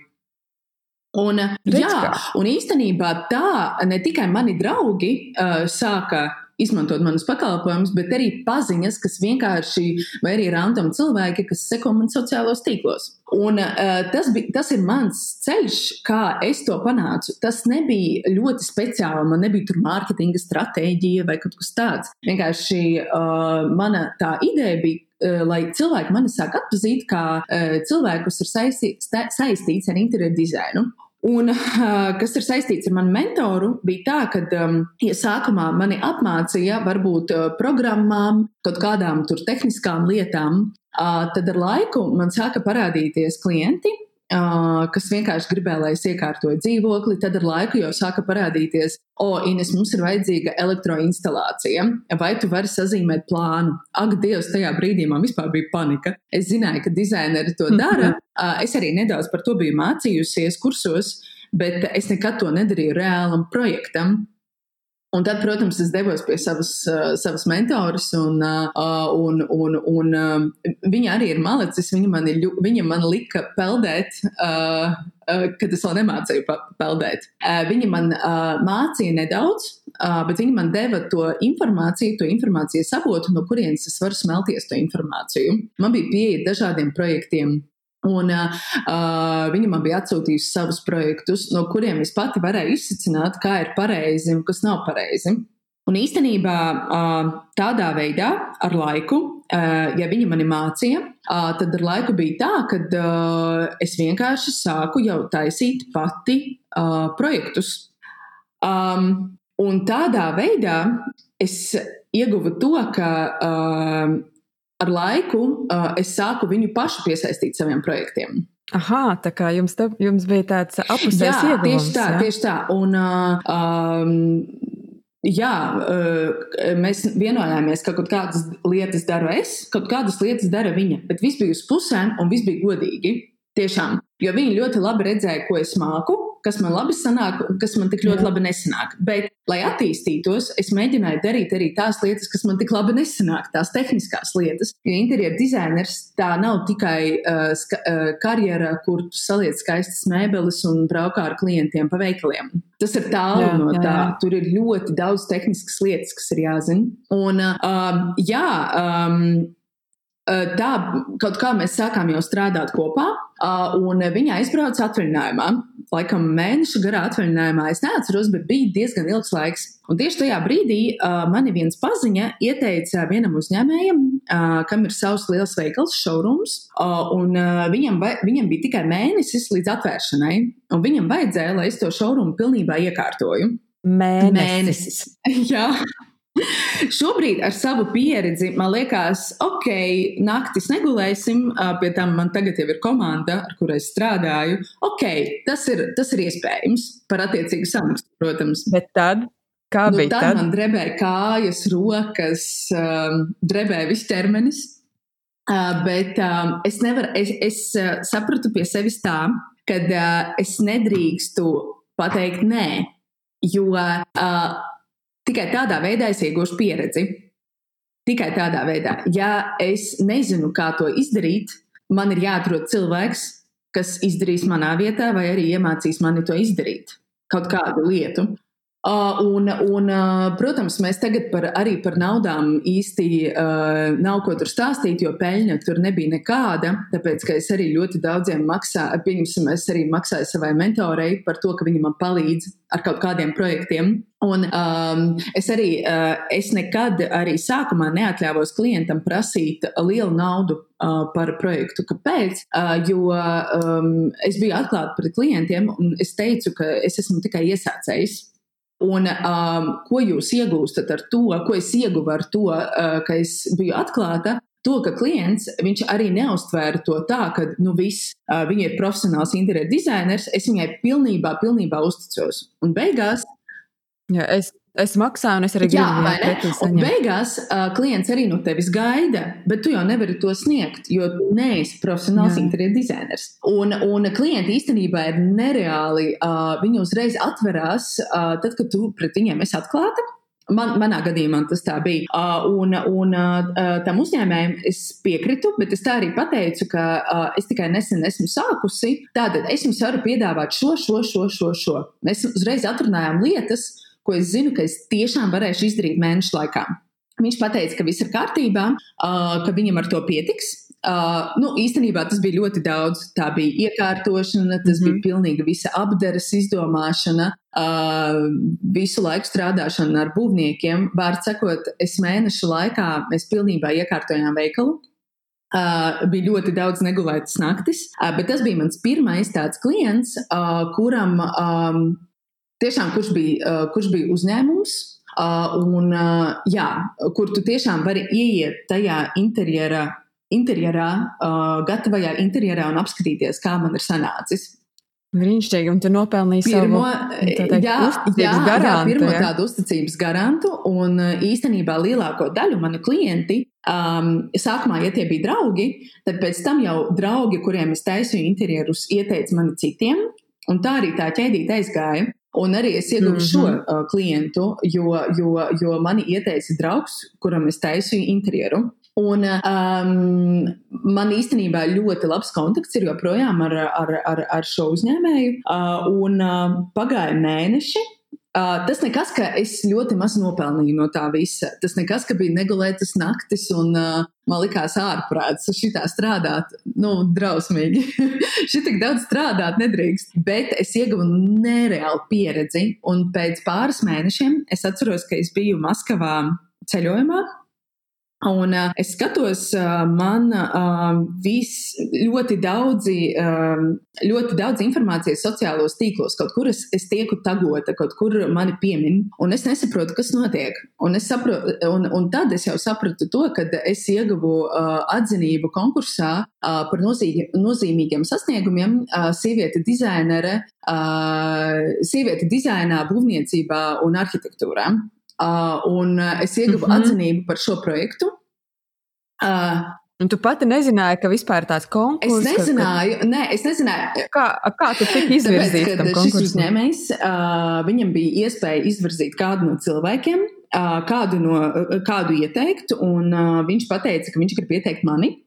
Un, jā, un īstenībā tā ne tikai mani draugi uh, sāka izmantot manus pakalpojumus, bet arī paziņas, kas vienkārši, vai arī random cilvēki, kas seko man sociālos tīklos. Un uh, tas, bija, tas ir mans ceļš, kā es to panācu. Tas nebija ļoti speciāli, man nebija tur mārketinga stratēģija vai kaut kas tāds. Vienkārši uh, mana tā ideja bija uh, lai cilvēki mani sāk atpazīt kā uh, cilvēku, kas ir saistī, saistīts ar interjeru dizainu. Un kas ir saistīts ar manu mentoru, bija tā, ka, um, ja sākumā mani apmācīja varbūt programmām, kaut kādām tur tehniskām lietām, uh, tad ar laiku man sāka parādīties klienti, kas vienkārši gribēja, lai es iekārtoju dzīvokli, tad ar laiku jau sāka parādīties, o, Ines, mums ir vajadzīga elektroinstalācija, vai tu vari sazīmēt plānu? Ak, Dievs, tajā brīdī man vispār bija panika. Es zināju, ka dizaineri to dara. Es arī nedaudz par to biju mācījusies kursos, bet es nekad to nedarīju reālam projektam. Un tad, protams, es devos pie savas, uh, savas mentoras, un, uh, un, un, un uh, viņa arī ir malicis. Viņa man, ir, viņa man lika peldēt, uh, uh, kad es vēl nemācīju peldēt. Uh, viņa man uh, mācīja nedaudz, uh, bet viņa man deva to informāciju, to informācijas avotu, no kurienes es varu smelties to informāciju. Man bija pieeja dažādiem projektiem Un uh, viņa man bija atsūtījusi savus projektus, no kuriem es pati varēju izsacināt, kā ir pareizi un kas nav pareizi. Un īstenībā uh, tādā veidā, ar laiku, uh, ja viņa mani mācīja, uh, tad ar laiku bija tā, ka uh, es vienkārši sāku jau taisīt pati uh, projektus. Um, un tādā veidā es ieguvu to, ka uh, ar laiku uh, es sāku viņu pašu piesaistīt saviem projektiem. Aha, tā kā jums, te, jums bija tāds apusējs ieguvums. Tieši tā, jā? tieši tā. Un, uh, um, Jā, mēs vienojāmies, ka kaut kādas lietas daru es, kaut kādas lietas dara viņa, bet viss bija uz pusēm un viss bija godīgi. Tiešām, jo viņi ļoti labi redzēja, ko es māku, kas man labi sanāk, un kas man tik ļoti labi nesanāk. Bet, lai attīstītos, es mēģināju darīt arī tās lietas, kas man tik labi nesanāk, tās tehniskās lietas. Jo interjeru dizainers tā nav tikai uh, uh, karjera, kur saliec skaistas mēbeles un braukā ar klientiem pa veikaliem. Tas ir tālu jā, no tā. Jā, jā. Tur ir ļoti daudz tehniskas lietas, kas ir jāzina. Un, uh, jā, um, tā kaut kā mēs sākām jau strādāt kopā, un viņa aizbrauca atvaļinājumā. Laikam mēneša garā atvaļinājumā es neatceros, bet bija diezgan ilgs laiks. Un tieši tajā brīdī uh, mani viens paziņa ieteica vienam uzņēmējam, kam ir savs liels veikals, showrooms, un viņam, viņam bija tikai mēnesis līdz atvēršanai, un viņam vajadzēja, lai es to showroomu pilnībā iekārtoju. Mēnesis. Mēnesis. Jā. Šobrīd ar savu pieredzi man liekas, ok, naktis negulēsim, pie tam man tagad jau ir komanda, ar kurai strādāju. Ok, tas ir, tas ir iespējams par attiecīgu samaksu, protams. Bet tad, kā nu, bija? Tad, tad man drebēja kājas, rokas, drebēja viss ķermenis. Bet es, nevaru, es, es sapratu pie sevis tā, ka es nedrīkstu pateikt nē, jo Tikai tādā veidā es iegūšu pieredzi. Tikai tādā veidā. Ja es nezinu, kā to izdarīt, man ir jāatrod cilvēks, kas izdarīs manā vietā, vai arī iemācīs mani to izdarīt. Kaut kādu lietu. Un, un, protams, mēs tagad par, arī par naudām īsti uh, nav ko tur stāstīt, jo peļņa tur nebija nekāda. Tāpēc, ka es arī ļoti daudziem maksāju, pieņemsim, es arī maksāju savai mentorei par to, ka viņa man palīdz ar kaut kādiem projektiem. Un um, es arī, uh, es nekad arī sākumā neatļāvos klientam prasīt lielu naudu par projektu. Kāpēc? Jo um, es biju atklāta pret klientiem un es teicu, ka es esmu tikai iesācējs. Un um, ko jūs iegūstat ar to, ko es ieguvu ar to, uh, ka es biju atklāta? To, ka klients arī neuztvēra to tā, ka nu, viss, uh, viņa ir profesionāls interjeru dizainers, es viņai pilnībā, pilnībā uzticos. Un beigās. Jā, es, Es maksāju, un es arī gribu pretī saņemt. Beigās uh, klients arī no tevis gaida, bet tu jau nevari to sniegt, jo neesi profesionāls interjeru dizainers. Un, un klienti īstenībā ir nereāli, uh, viņi uzreiz atverās, uh, tad, kad tu pret viņiem esi atklāta. Man, manā gadījumā tas tā bija. Uh, un un uh, tam uzņēmējam es piekritu, bet es tā arī pateicu, ka uh, es tikai nesen esmu sākusi. Tātad es jums varu piedāvāt šo, šo, šo, šo. šo. Mēs uzreiz atrunājām lietas, ko es zinu, ka es tiešām varēšu izdarīt mēnešu laikā. Viņš teica, ka viss ir kārtībā, ka viņam ar to pietiks. Uh, nu, īstenībā tas bija ļoti daudz. Tā bija iekārtošana, tas mm -hmm. bija pilnīgi visa apdares izdomāšana, uh, visu laiku strādāšana ar būvniekiem. Vārds sakot, es mēnešu laikā mēs pilnībā iekārtojām veikalu. Uh, bija ļoti daudz negulētas naktis, uh, bet tas bija mans pirmais tāds klients, uh, kuram um, tiešām kurš bija, uh, kurš bija uzņēmums. Uh, un, uh, jā, kur tu tiešām vari ieiet tajā interjera, interjerā, uh, gatavajā interjerā un apskatīties, kā man ir sanācis. Brīnišķīgi, un tu nopelnīji pirmo, savu teikt, jā, jā, garantu, jā, pirmo tādu uzticības garantu, un īstenībā lielāko daļu manu klienti, um, sākumā, ja tie bija draugi, tad pēc tam jau draugi, kuriem es taisīju interjerus, ieteica mani citiem, un tā arī tā ķēdīte aizgāja. Un arī es ieguvu mm -hmm. šo uh, klientu, jo, jo, jo mani ieteica draugs, kuram es taisīju interjeru. Un um, man īstenībā ļoti labs kontakts ir joprojām ar, ar, ar, ar šo uzņēmēju. Uh, un uh, pagāja mēneši, Uh, tas nekas, ka es ļoti maz nopelnīju no tā visa. Tas nekas, ka bija negulētas naktis un uh, man likās ārprāts šitā strādāt. Nu, drausmīgi. Tik daudz strādāt nedrīkst. Bet es ieguvu nereālu pieredzi. Un pēc pāris mēnešiem es atceros, ka es biju Maskavā ceļojumā. Un uh, es skatos, uh, man uh, vis, ļoti, daudzi, uh, ļoti daudz informācijas sociālos tīklos. Kaut kur es, es tieku tagota, kaut kur mani piemin, un es nesaprotu, kas notiek. Un, saprotu, un, un tad es jau sapratu to, ka es ieguvu uh, atzinību konkursā uh, par nozīg, nozīmīgiem sasniegumiem uh, sieviete dizainere, uh, sieviete dizainā, būvniecībā un arhitektūrā. Uh, un es ieguvu mm -hmm. atzinību par šo projektu. Uh, Un tu pati nezināji, ka vispār tāds konkurss. Es nezināju, ka, nē, es nezināju. Kā, kā tu tik izvirzīts konkursam? Šis uzņēmējs, uh, viņam bija iespēja izvirzīt kādu no cilvēkiem, uh, kādu, no, kādu ieteikt, un uh, viņš teica, ka viņš grib ieteikt mani,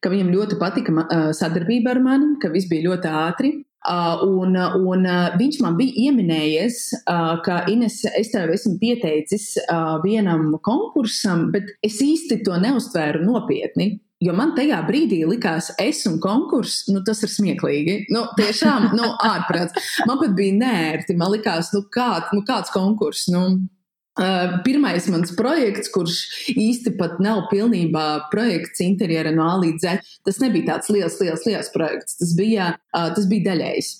ka viņam ļoti patika uh, sadarbība ar mani, ka viss bija ļoti ātri. Uh, un, un uh, viņš man bija ieminējies, uh, ka Ines, es tev esmu pieteicis uh, vienam konkursam, bet es īsti to neuztvēru nopietni. Jo man tajā brīdī likās, es un konkurss, nu, tas ir smieklīgi. Nu, tiešām, nu, ārprāts. Man pat bija nērti. Man likās, nu, kā, nu kāds konkurss. Nu, pirmais mans projekts, kurš īsti pat nav pilnībā projekts interjera no A līdz Z, tas nebija tāds liels, liels, liels projekts. Tas bija, uh, tas bija daļējs.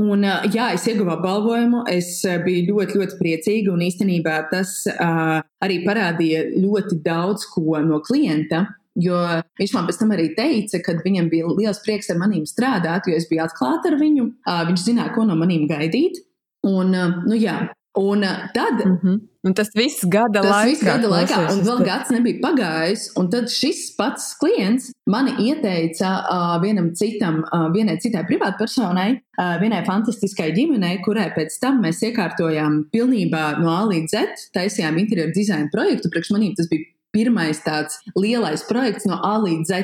Un, uh, jā, es ieguvu apbalvojumu, es biju ļoti, ļoti priecīga, un īstenībā tas arī parādīja ļoti daudz ko no klienta. Jo viņš man pēc tam arī teica, ka viņam bija liels prieks ar maniem strādāt, jo es biju atklāta ar viņu. Viņš zināja, ko no maniem gaidīt. Un, nu, jā, Un tad. Mm -hmm. Un tas viss gada tas laikā. Viss gada laikā, un vēl gads nebija pagājis. Un tad šis pats klients mani ieteica uh, vienam citam, uh, vienai citai privātpersonai, uh, vienai fantastiskai ģimenei, kurai pēc tam mēs iekārtojām pilnībā no A līdz Z, taisījām interjeru dizaina projektu. Priekš manīm tas bija pirmais tāds lielais projekts no A līdz Z.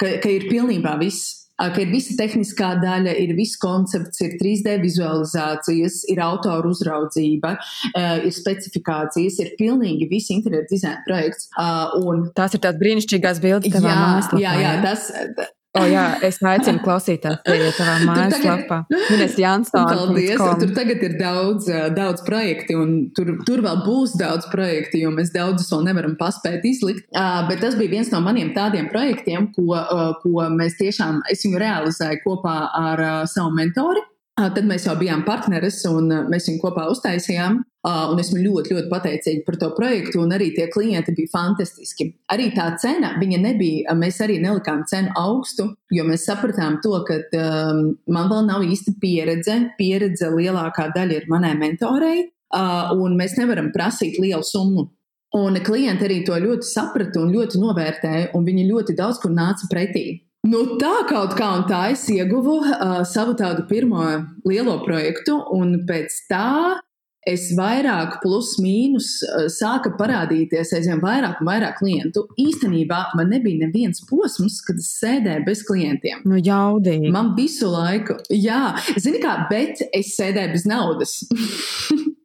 ka, ka ir pilnībā viss ka ir visa tehniskā daļa, ir viss koncepts, ir 3D vizualizācijas, ir autoru uzraudzība, ir specifikācijas, ir pilnīgi viss interjeru dizaina projekts. Un, Tās ir tās brīnišķīgās bildes, tavā mājaslapā. Jā, jā, tas, O, jā, es aicinu klausītājus pie tavā mājaslapā. Minēs Jansons. Paldies. Tur tagad ir daudz, daudz projekti, un tur, tur vēl būs daudz projekti, jo mēs daudzus vēl nevaram paspēt izlikt. Uh, bet tas bija viens no maniem tādiem projektiem, ko, uh, ko mēs tiešām, es viņu realizēju kopā ar uh, savu mentori. Tad mēs jau bijām partneris un mēs viņu kopā uztaisījām. Un esmu ļoti, ļoti pateicīga par to projektu, un arī tie klienti bija fantastiski. Arī tā cena, viņa nebija, mēs arī nelikām cenu augstu, jo mēs sapratām to, ka um, man vēl nav īsti pieredze. Pieredze lielākā daļa ir manai mentorei, uh, un mēs nevaram prasīt lielu summu. Un klienti arī to ļoti saprata un ļoti novērtēja, un viņi ļoti daudz kur nāca pretī. Nu, tā kaut kā, un tā es ieguvu uh, savu tādu pirmo lielo projektu, un pēc tā es vairāk, plus mīnus, uh, sāka parādīties aizvien vairāk un vairāk klientu. Īstenībā man nebija neviens posms, kad es sēdēju bez klientiem. Nu, jaudīgi. Man visu laiku, jā, zini kā, bet es sēdēju bez naudas.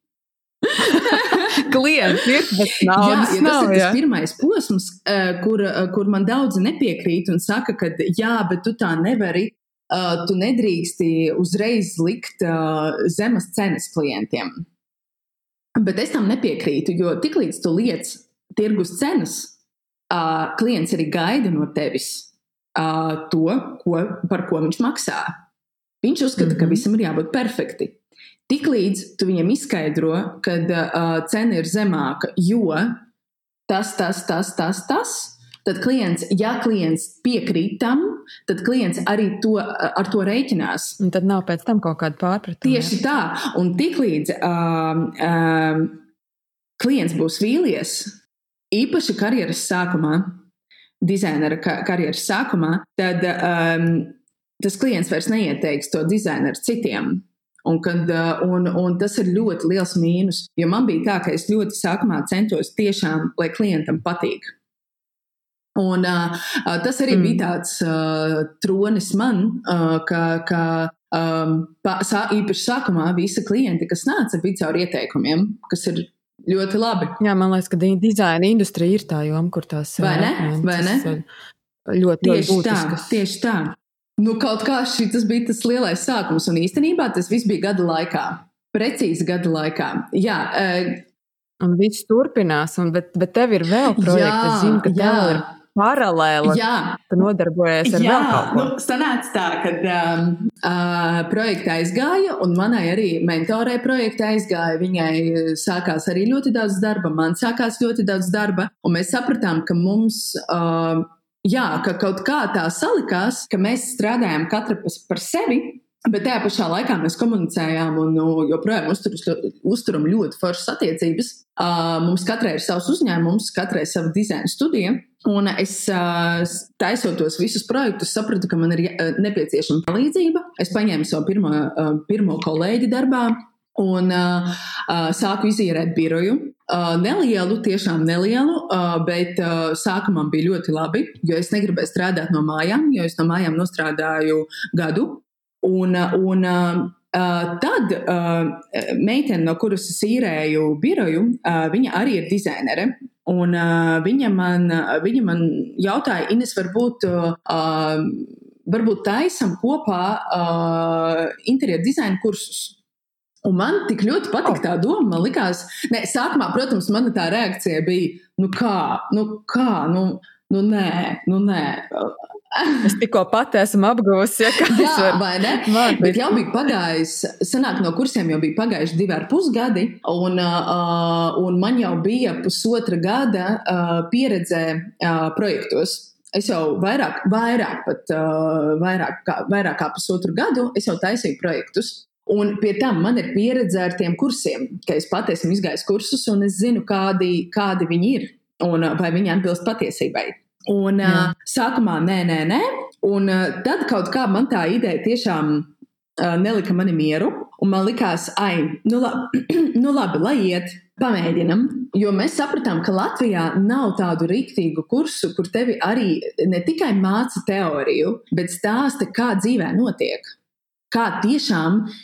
klients ir, bet naudas jā, ja nav. Tas ir tas pirmais posms, eh, kur, eh, kur man daudzi nepiekrīt un saka, ka jā, bet tu tā nevari. Uh, tu nedrīksti uzreiz likt uh, zemes cenas klientiem. Bet es tam nepiekrītu, jo tiklīdz tu liec tirgus cenas, uh, klients arī gaida no tevis uh, to, ko, par ko viņš maksā. Viņš uzskata, mm -hmm. ka mhm. visam ir jābūt perfekti. Tiklīdz tu viņam izskaidro, ka uh, cena ir zemāka, jo tas, tas, tas, tas, tas, tad klients, ja klients piekrīt tam, tad klients arī to, ar to rēķinās. Un tad nav pēc tam kaut kāda pārpratuma. Tieši tā. Un tiklīdz um, um, klients būs vīlies, īpaši karjeras sākumā, dizainera karjeras sākumā, tad um, tas klients vairs neieteiks to dizaineru citiem. Un, kad, un, un tas ir ļoti liels mīnus, jo man bija tā, ka es ļoti sākumā centos tiešām, lai klientam patīk. Un, uh, tas arī mm. bija tāds uh, tronis man, uh, ka, ka um, pa, sā, īpaši sākumā visi klienti, kas nāca, bija caur ieteikumiem, kas ir ļoti labi. Jā, man liekas, ka dizaina industrija ir tā joma, kur tās vai ne? Vai ne? Ļoti, tieši ļoti tā, tieši tā. Nu, kaut kā šis bija tas lielais sākums, un īstenībā tas viss bija gada laikā. Precīzi gada laikā. Jā, uh, un viss turpinās, un, bet, bet tev ir vēl projekti. Jā, es zinu, ka jā. tev ir paralēli. Jā, tu nodarbojies ar jā, vēl kaut ko. Nu, sanāca tā, ka um, uh, projekta aizgāja, un manai arī mentorē projekta aizgāja. Viņai sākās arī ļoti daudz darba, man sākās ļoti daudz darba, un mēs sapratām, ka mums. Uh, jā, ka kaut kā tā salikās, ka mēs strādājam katra par sevi. Bet tajā pašā laikā mēs komunicējām un nu, joprojām uzturus, uzturam ļoti foršas attiecības. Mums katrai ir savs uzņēmums, katrai sava dizaina studija. Un es taisot tos visus projektus, sapratu, ka man ir nepieciešama palīdzība. Es paņēmu savu pirmo, pirmo kolēģi darbā, un uh, sāku izīrēt biroju. Uh, nelielu, tiešām nelielu, uh, bet uh, sākumā bija ļoti labi, jo es negribēju strādāt no mājām, jo es no mājām nostrādāju gadu. Un, uh, un uh, uh, tad uh, meitene, no kuras es īrēju biroju, uh, viņa arī ir dizainere. Un, uh, viņa, man, viņa man jautāja, Ines, varbūt, uh, varbūt taisam kopā uh, interjeru dizaina kursus. Un man tik ļoti patika tā doma. Man liekas, ne, sākumā, protams, mana tā reakcija bija, nu kā, nu kā, nu, nu nē, nu nē. Es tikko pati esmu apgūsi, ja kā Jā, var... vai ne? Man, bet jau bija pagājis, senāk no kursiem jau bija pagājuši divi ar pus gadi, un, uh, un man jau bija pusotra gada uh, pieredze uh, projektos. Es jau vairāk, vairāk pat uh, vairāk, kā, vairāk kā pusotru gadu, es jau taisīju projektus. Un pie tam man ir pieredze ar tiem kursiem, ka es pati esmu izgājis kursus un es zinu, kādi, kādi viņi ir un vai viņi atbilst patiesībai. Un Jā. uh, sākumā nē, nē, nē. Un uh, tad kaut kā man tā ideja tiešām uh, nelika mani mieru. Un man likās, ai, nu, labi, nu labi, lai iet, pamēģinam. Jo mēs sapratām, ka Latvijā nav tādu rīktīgu kursu, kur tevi arī ne tikai māca teoriju, bet stāsta, kā dzīvē notiek. Kā tiešām uh,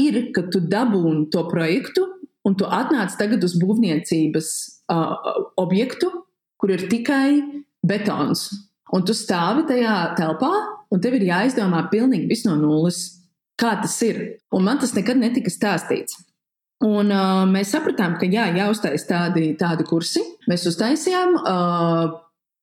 ir, kad tu dabūni to projektu un tu atnāc tagad uz būvniecības uh, objektu, kur ir tikai betons. Un tu stāvi tajā telpā, un tev ir jāizdomā pilnīgi viss no nulles kā tas ir. Un man tas nekad netika stāstīts. Un uh, mēs sapratām, ka jā, jāuztais tādi, tādi kursi. Mēs uztaisījām. Uh,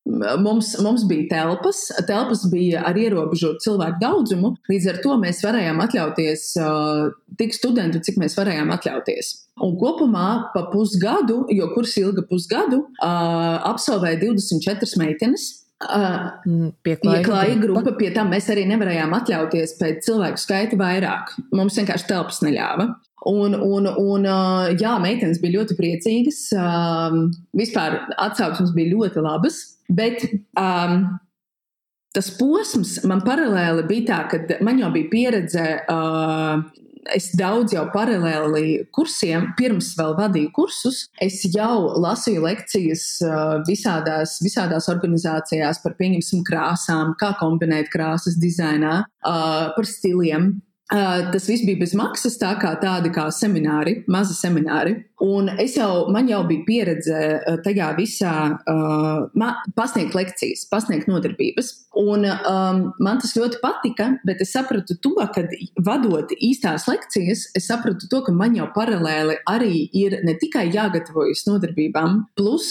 Mums, mums bija telpas, telpas bija ar ierobežotu cilvēku daudzumu, līdz ar to mēs varējām atļauties uh, tik studentu, cik mēs varējām atļauties. Un kopumā pa pusgadu, jo kurs ilga pusgadu, uh, absolvēja 24 meitenes. Uh, Pieklājīga grupa. grupa, pie tam mēs arī nevarējām atļauties pēc cilvēku skaita vairāk. Mums vienkārši telpas neļāva. Un, un, un jā, meitenes bija ļoti priecīgas. Vispār atsauksmes bija ļoti labas, bet um, tas posms man paralēli bija tā, ka man jau bija pieredze uh, es daudz jau paralēli kursiem, pirms vēl vadīju kursus, es jau lasīju lekcijas visādās, visādās organizācijās par, pieņemsim, krāsām, kā kombinēt krāsas dizainā, par stiliem. Uh, tas viss bija bez maksas, tā kā tādi kā semināri, mazi semināri. Un es jau, man jau bija pieredze tajā visā uh, pasniegt lekcijas, pasniegt nodarbības. Un um, man tas ļoti patika, bet es sapratu to, ka vadot īstās lekcijas, es sapratu to, ka man jau paralēli arī ir ne tikai jāgatavojas nodarbībām, plus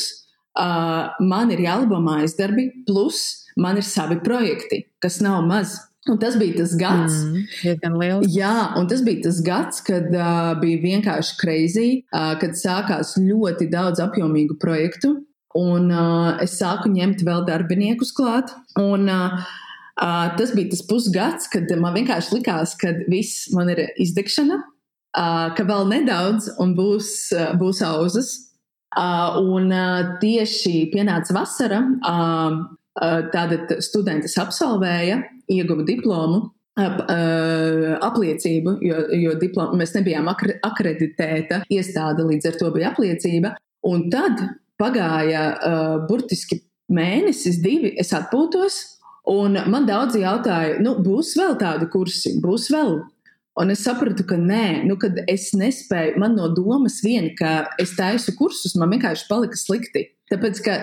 uh, man ir jālabo mājas darbi, plus man ir savi projekti, kas nav maz. Un tas bija tas gads, mm, jā, un tas bija tas gads, kad uh, bija vienkārši crazy, uh, kad sākās ļoti daudz apjomīgu projektu, un uh, es sāku ņemt vēl darbiniekus klāt. Un, uh, uh, tas bija tas pusgads, kad man vienkārši likās, ka viss man ir izdegšana, uh, ka vēl nedaudz un būs, uh, būs auzas. Uh, un uh, tieši pienāca vasara. Uh, Tātad studentes absolvēja, ieguva diplomu, apliecību, jo, jo diplomu, mēs nebijām akreditēta iestāde, līdz ar to bija apliecība. Un tad pagāja uh, burtiski mēnesis, divi, es atpūtos, un man daudzi jautāja, nu, būs vēl tādi kursi, būs vēl. Un es sapratu, ka nē, nu, kad es nespēju, man no domas vien, ka es taisu kursus, man vienkārši palika slikti. Tāpēc, ka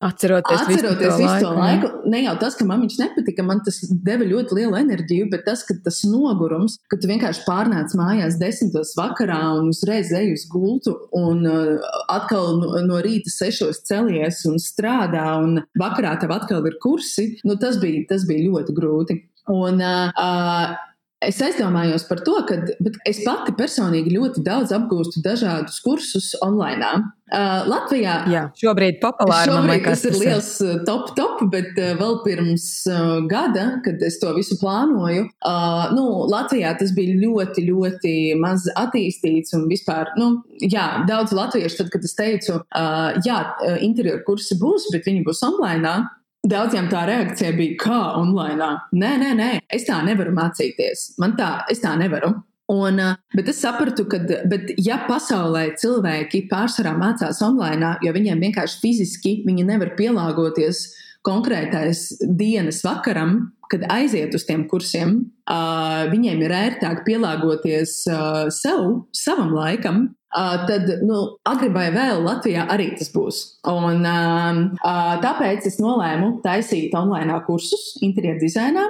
Atceroties, Atceroties visu to visu to laiku, laiku, ne jau tas, ka man viņš nepatika, man tas deva ļoti lielu enerģiju, bet tas, ka tas nogurums, ka tu vienkārši pārnāc mājās desmitos vakarā un uzreiz ej uz gultu un uh, atkal no, no rīta sešos celies un strādā un vakarā tev atkal ir kursi, nu tas bija, tas bija ļoti grūti. Un, uh, uh, Es aizdomājos par to, ka es pati personīgi ļoti daudz apgūstu dažādus kursus online. Uh, Latvijā Jā, šobrīd populāri, šobrīd liekas, tas ir liels uh, top, top, bet uh, vēl pirms uh, gada, kad es to visu plānoju, uh, nu, Latvijā tas bija ļoti, ļoti maz attīstīts un vispār, nu, jā, daudz latviešu, tad, kad es teicu, uh, jā, interjeru kursi būs, bet viņi būs online. Daudziem tā reakcija bija, kā online. Nē, nē, nē, es tā nevaru mācīties. Man tā, es tā nevaru. Un, bet es sapratu, ka, bet, ja pasaulē cilvēki pārsvarā mācās online, jo viņiem vienkārši fiziski viņi nevar pielāgoties konkrētais dienas vakaram, kad aiziet uz tiem kursiem, uh, viņiem ir ērtāk pielāgoties uh, sev, savam laikam, Uh, tad, nu, agri vai vēl Latvijā arī tas būs. Un, uh, uh, tāpēc es nolēmu taisīt online kursus interjeru dizainā.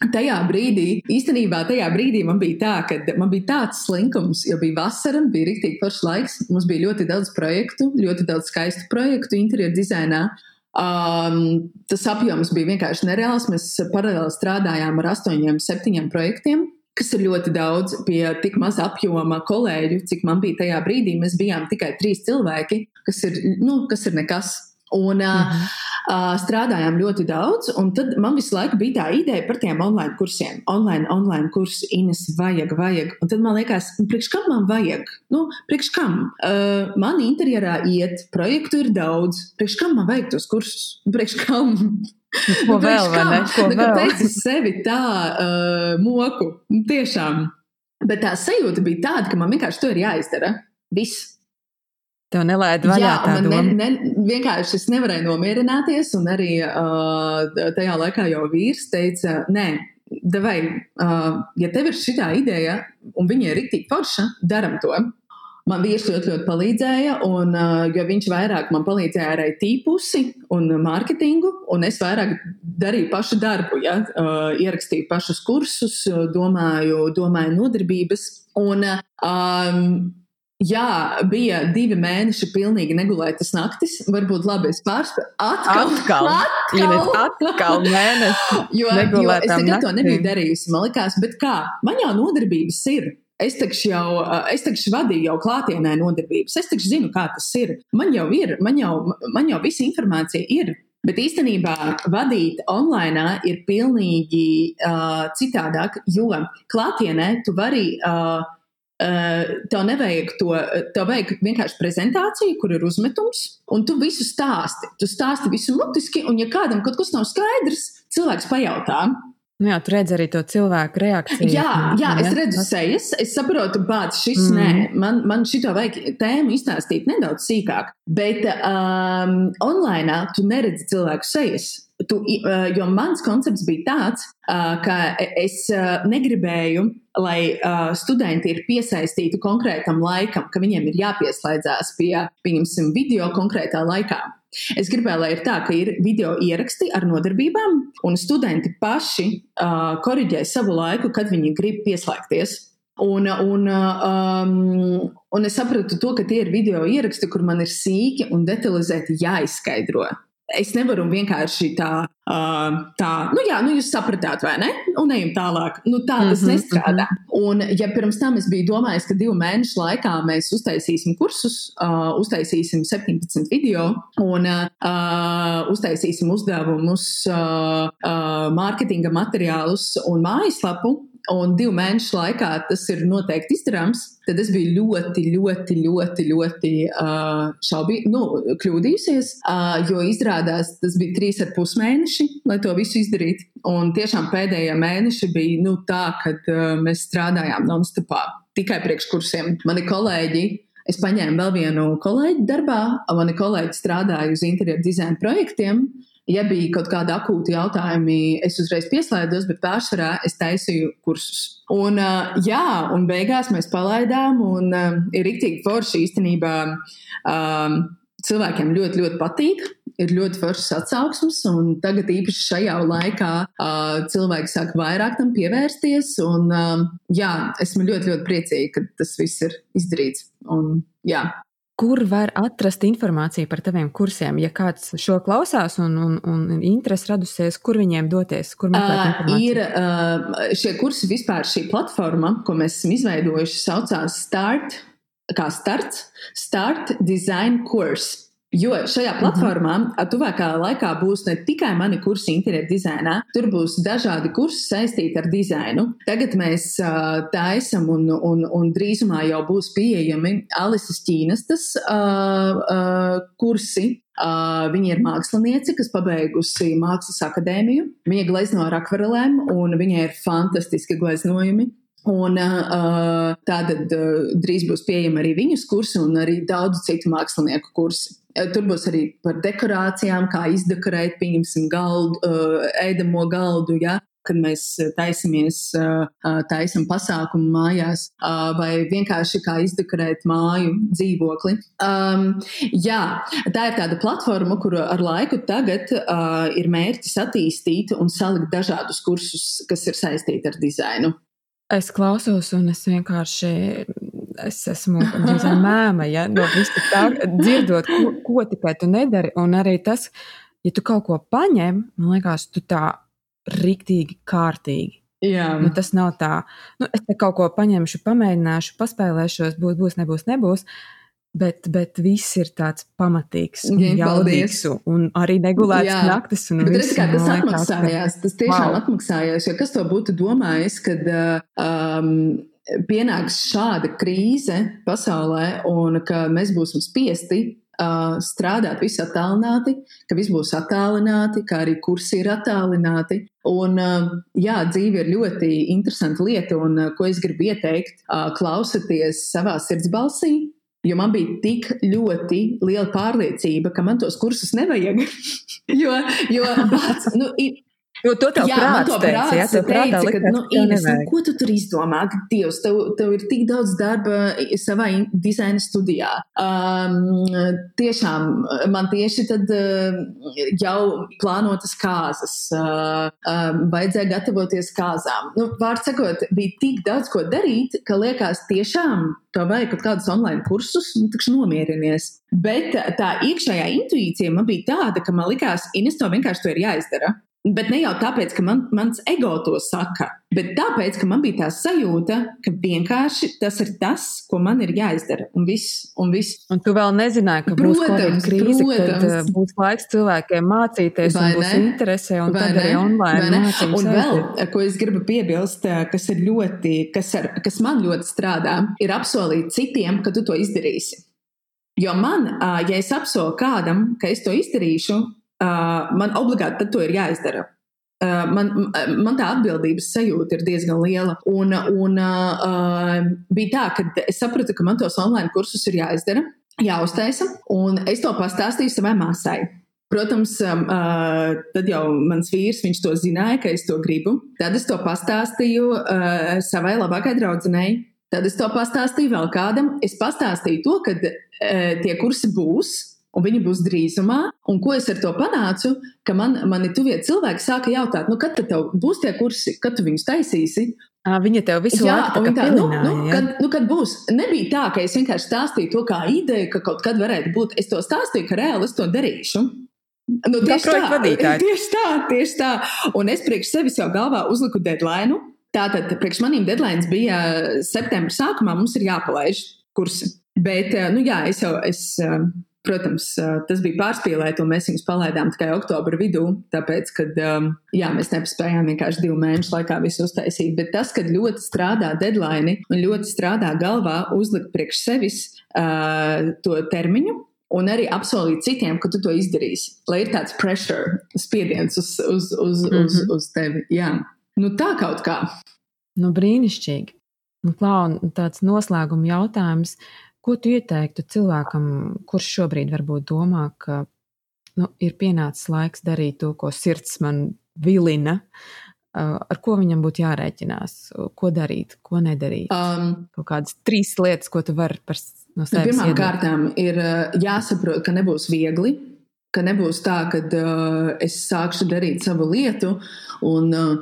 Tajā brīdī, īstenībā tajā brīdī man bija tā, ka man bija tāds slinkums, jo bija vasara, bija rīktīgi foršs laiks. Mums bija ļoti daudz projektu, ļoti daudz skaistu projektu interjeru dizainā. Um, tas apjoms bija vienkārši nereāls. Mēs paralēli strādājām ar astoņiem, septiņiem projektiem kas ir ļoti daudz pie tik maza apjoma kolēģu, cik man bija tajā brīdī. Mēs bijām tikai trīs cilvēki, kas ir, nu, kas ir nekas. Un mhm. uh, strādājām ļoti daudz, un tad man visu laiku bija tā ideja par tiem online kursiem. Online, online kursi, Ines, vajag, vajag. Un tad man liekas, nu, priekš kam man vajag? Nu, priekš kam? Uh, man interjerā iet, projektu ir daudz. Priekš kam man vajag tos kursus? Priekš kam? Ko vēl, vai ne? Ko nu, vēl? Kāpēc es sevi tā uh, moku? Nu, tiešām. Bet tā sajūta bija tāda, ka man vienkārši to ir jāizdara. Viss. Tev nelaida vaļā Jā, tā doma. ne, ne, vienkārši es nevarēju nomierināties, un arī uh, tajā laikā jau vīrs teica, nē, devai, uh, ja tev ir šī ideja, un viņa ir rīktīgi forša, daram to. Man vīrs ļoti, ļoti palīdzēja, un, uh, jo viņš vairāk man palīdzēja ar IT pusi un mārketingu, un es vairāk darīju pašu darbu, ja? uh, ierakstīju pašus kursus, domāju, domāju nodarbības. Un, um, Jā, bija divi mēneši, pilnīgi negulētas naktis. Varbūt labi, es pārspēju. Atkal, Atkal, Ines, atkal mēnesis. jo, jo es nekad to nebiju darījusi. Man liekas, bet kā? Man jau nodarbības ir. Es taču jau, es taču vadīju jau klātienē nodarbības. Es taču zinu, kā tas ir. Man jau ir, man jau, man jau visa informācija ir. Bet īstenībā vadīt online ir pilnīgi uh, citādāk, jo klātienē tu vari. Uh, tev nevajag to, tev vajag vienkārši prezentāciju, kur ir uzmetums, un tu visu stāsti. Tu stāsti visu mutiski, un ja kādam kaut kas nav skaidrs, cilvēks pajautā. Nu jā, tu redz arī to cilvēku reakciju. Jā, jā es redzu sejas, es saprotu, bācis šis mm. nē, man, man šito vajag tēmu izstāstīt nedaudz sīkāk, bet um, online tu neredzi cilvēku sejas. Tu, uh, jo mans koncepts bija tāds, ka es uh, negribēju, lai uh, studenti ir piesaistīti konkrētam laikam, ka viņiem ir jāpieslēdzās pie, pieņemsim, video konkrētā laikā. Es gribēju, lai ir tā, ka ir video ieraksti ar nodarbībām, un studenti paši uh, korģē savu laiku, kad viņi grib pieslēgties. Un, un, um, un es sapratu to, ka tie ir video ieraksti, kur man ir sīki un detalizēti jāizskaidro. Es nevaru vienkārši tā, uh, tā nu, jā, nu, jūs sapratāt, vai ne? Un ejam tālāk. Nu, tā tas mm -hmm, nestrādā. Mm -hmm. Un, ja pirms tam es biju domājis, ka divu mēnešu laikā mēs uztaisīsim kursus, uh, uztaisīsim 17 video un uh, uztaisīsim uzdevumus, uh, uh, mārketinga materiālus un mājaslapu, un divu mēnešu laikā tas ir noteikti izdarāms, tad es biju ļoti, ļoti, ļoti, ļoti uh, šaubi, nu, kļūdījusies, uh, jo izrādās tas bija trīs ar pus mēneši, lai to visu izdarītu. Un tiešām pēdējie mēneši bija nu, tā, kad uh, mēs strādājām non-stopā tikai priekškursiem. Mani kolēģi. Es paņēmu vēl vienu kolēģi darbā, mani kolēģi strādāja uz interjeru dizaina projektiem. Ja bija kaut kādi akūti jautājumi, es uzreiz pieslēdzos, bet pārsvarā es taisīju kursus. Un, uh, jā, un beigās mēs palaidām, un uh, ir rīktīgi forši īstenībā. Um, cilvēkiem ļoti, ļoti patīk. Ir ļoti foršas atsauksmes, un tagad īpaši šajā laikā uh, cilvēki sāk vairāk tam pievērsties. Un, uh, jā, esmu ļoti, ļoti priecīga, ka tas viss ir izdarīts. Un, jā. Kur var atrast informāciju par taviem kursiem? Ja kāds šo klausās un, un, un interesi radusies, kur viņiem doties? Kur meklēt Uh, informāciju? ir uh, šie kursi vispār, šī platforma, ko mēs esam izveidojuši, saucās Start, kā starts, Start Design Course. Jo šajā platformā uh, tuvākā laikā būs ne tikai mani kursi interjeru dizainā, tur būs dažādi kursi saistīti ar dizainu. Tagad mēs uh, taisam un, un, un drīzumā jau būs pieejami Alises Ķīnastas uh, uh, kursi. Uh, viņa ir māksliniece, kas pabeigusi Mākslas akadēmiju. Viņa glezno ar akvarelēm, un viņai ir fantastiski gleznojumi. Un uh, tātad uh, drīz būs pieejama arī viņas kursi un arī daudz citu mākslinieku kursi. Uh, Tur būs arī par dekorācijām, kā izdekorēt, pieņemsim, galdu, uh, ēdamo galdu, ja, kad mēs taisamies, taisam pasākumu mājās, vai vienkārši kā izdekorēt māju, dzīvokli. Um, jā, tā ir tāda platforma, kuru ar laiku tagad uh, ir mērķis attīstīt un salikt dažādus kursus, kas ir saistīti ar dizainu. Es klausos, un es vienkārši es esmu mēma, ja no visa tā, dzirdot, ko, ko tikai tu nedari. Un arī tas, ja tu kaut ko paņem, man liekas, tu tā riktīgi kārtīgi. Jā, Nu, tas nav tā, nu, es te kaut ko paņemšu, pamēģināšu, paspēlēšos, būs, būs, nebūs, nebūs. Bet, bet viss ir tāds pamatīgs, un Jā, jaudīgs, un, arī negulēts naktis. un Bet redz, kā tas atmaksājās. Tas tiešām wow. atmaksājās. Jo kas to būtu domājis, kad um, pienāks šāda krīze pasaulē un ka mēs būsim spiesti uh, strādāt visi attālināti, ka viss būs attālināti, kā arī kursi ir attālināti. Un, jā, dzīve ir ļoti interesanta lieta, un ko es gribu ieteikt, klausieties savā sirdsbalsī, Jo man bija tik ļoti liela pārliecība, ka man tos kursus nevajag. jo, jo bāc, nu, Jo to tev jā, prāts teica, prāts jā, tev teica, ka, likās, nu, Ines, nu, ko tu tur izdomā? Dievs, tev, tev ir tik daudz darba savā dizaina studijā. Um, tiešām, man tieši tad uh, jau plānotas kāzas, uh, um, vajadzēja gatavoties kāzām. Nu, Vārds sakot, bija tik daudz ko darīt, ka liekas tiešām tev vajag kaut kādus online kursus, nu, taču nomierinies. Bet tā iekšējā intuīcija man bija tāda, ka man likās, Ines, to vienkārši to ir jāizdara. Bet ne jau tāpēc, ka man, mans ego to saka, bet tāpēc, ka man bija tā sajūta, ka vienkārši tas ir tas, ko man ir jāizdara. Un viss, un viss. Un tu vēl nezināji, ka protams, būs krīze, protams. kad uh, būs laiks cilvēkiem mācīties, Vai un būs ne? interese, un Vai tad ne? arī online. Un vēl, ko es gribu piebilst, uh, kas ir ļoti, kas, ar, kas man ļoti strādā, ir apsolīt citiem, ka tu to izdarīsi. Jo man, uh, ja es apsolu kādam, ka es to izdarīšu, uh, man obligāti to ir jāizdara. Uh, man, man tā atbildības sajūta ir diezgan liela. Un, un uh, bija tā, ka es sapratu, ka man tos online kursus ir jāizdara, jāuztaisa, un es to pastāstīju savai māsai. Protams, uh, tad jau mans vīrs, to zināja, ka es to gribu. Tad es to pastāstīju uh, savai labākajai draudzenei. Tad es to pastāstīju vēl kādam. Es pastāstīju to, ka uh, tie kursi būs, un viņi būs drīzumā. Un ko es ar to panācu? Ka man, mani tuvie cilvēki sāka jautāt, nu, kad tev būs tie kursi, kad tu viņus taisīsi. Viņa tev visu jā, laiku tā, tā nu, nu, kad, nu, kad būs. Nebija tā, ka es vienkārši stāstīju to kā ideju, ka kaut kad varētu būt. Es to stāstīju, ka reāli es to darīšu. Nu, tieši, tā, tieši tā, tieši tā. Un es priekš sevis jau galvā uzliku deadline. Tātad, priekš maniem deadlines bija septembra sākumā, mums ir jāpalaiž kursi. Bet, nu jā, es jau, es, Protams, tas bija pārspīlēti, un mēs viņus palaidām tikai oktobra vidū, tāpēc, ka jā, mēs nepaspējām vienkārši divu mēnešu laikā visu uztaisīt. Bet tas, ka ļoti strādā deadline un ļoti strādā galvā, uzlikt priekš sevis uh, to termiņu, un arī apsolīt citiem, ka tu to izdarīsi. Lai ir tāds pressure, spiediens uz, uz, uz, mm -hmm. uz, mhm. uz tevi. Jā. Nu, tā kaut kā. Nu, brīnišķīgi. Nu, Klau, tāds noslēguma jautājums. Ko tu ieteiktu cilvēkam, kurš šobrīd varbūt domā, ka nu, ir pienācis laiks darīt to, ko sirds man vilina? Ar ko viņam būtu jārēķinās? Ko darīt, ko nedarīt? Um, Kaut kādas trīs lietas, ko tu vari par no sevis Pirmām kārtām ir jāsaprot, ka nebūs viegli, ka nebūs tā, ka uh, es sākšu darīt savu lietu un uh,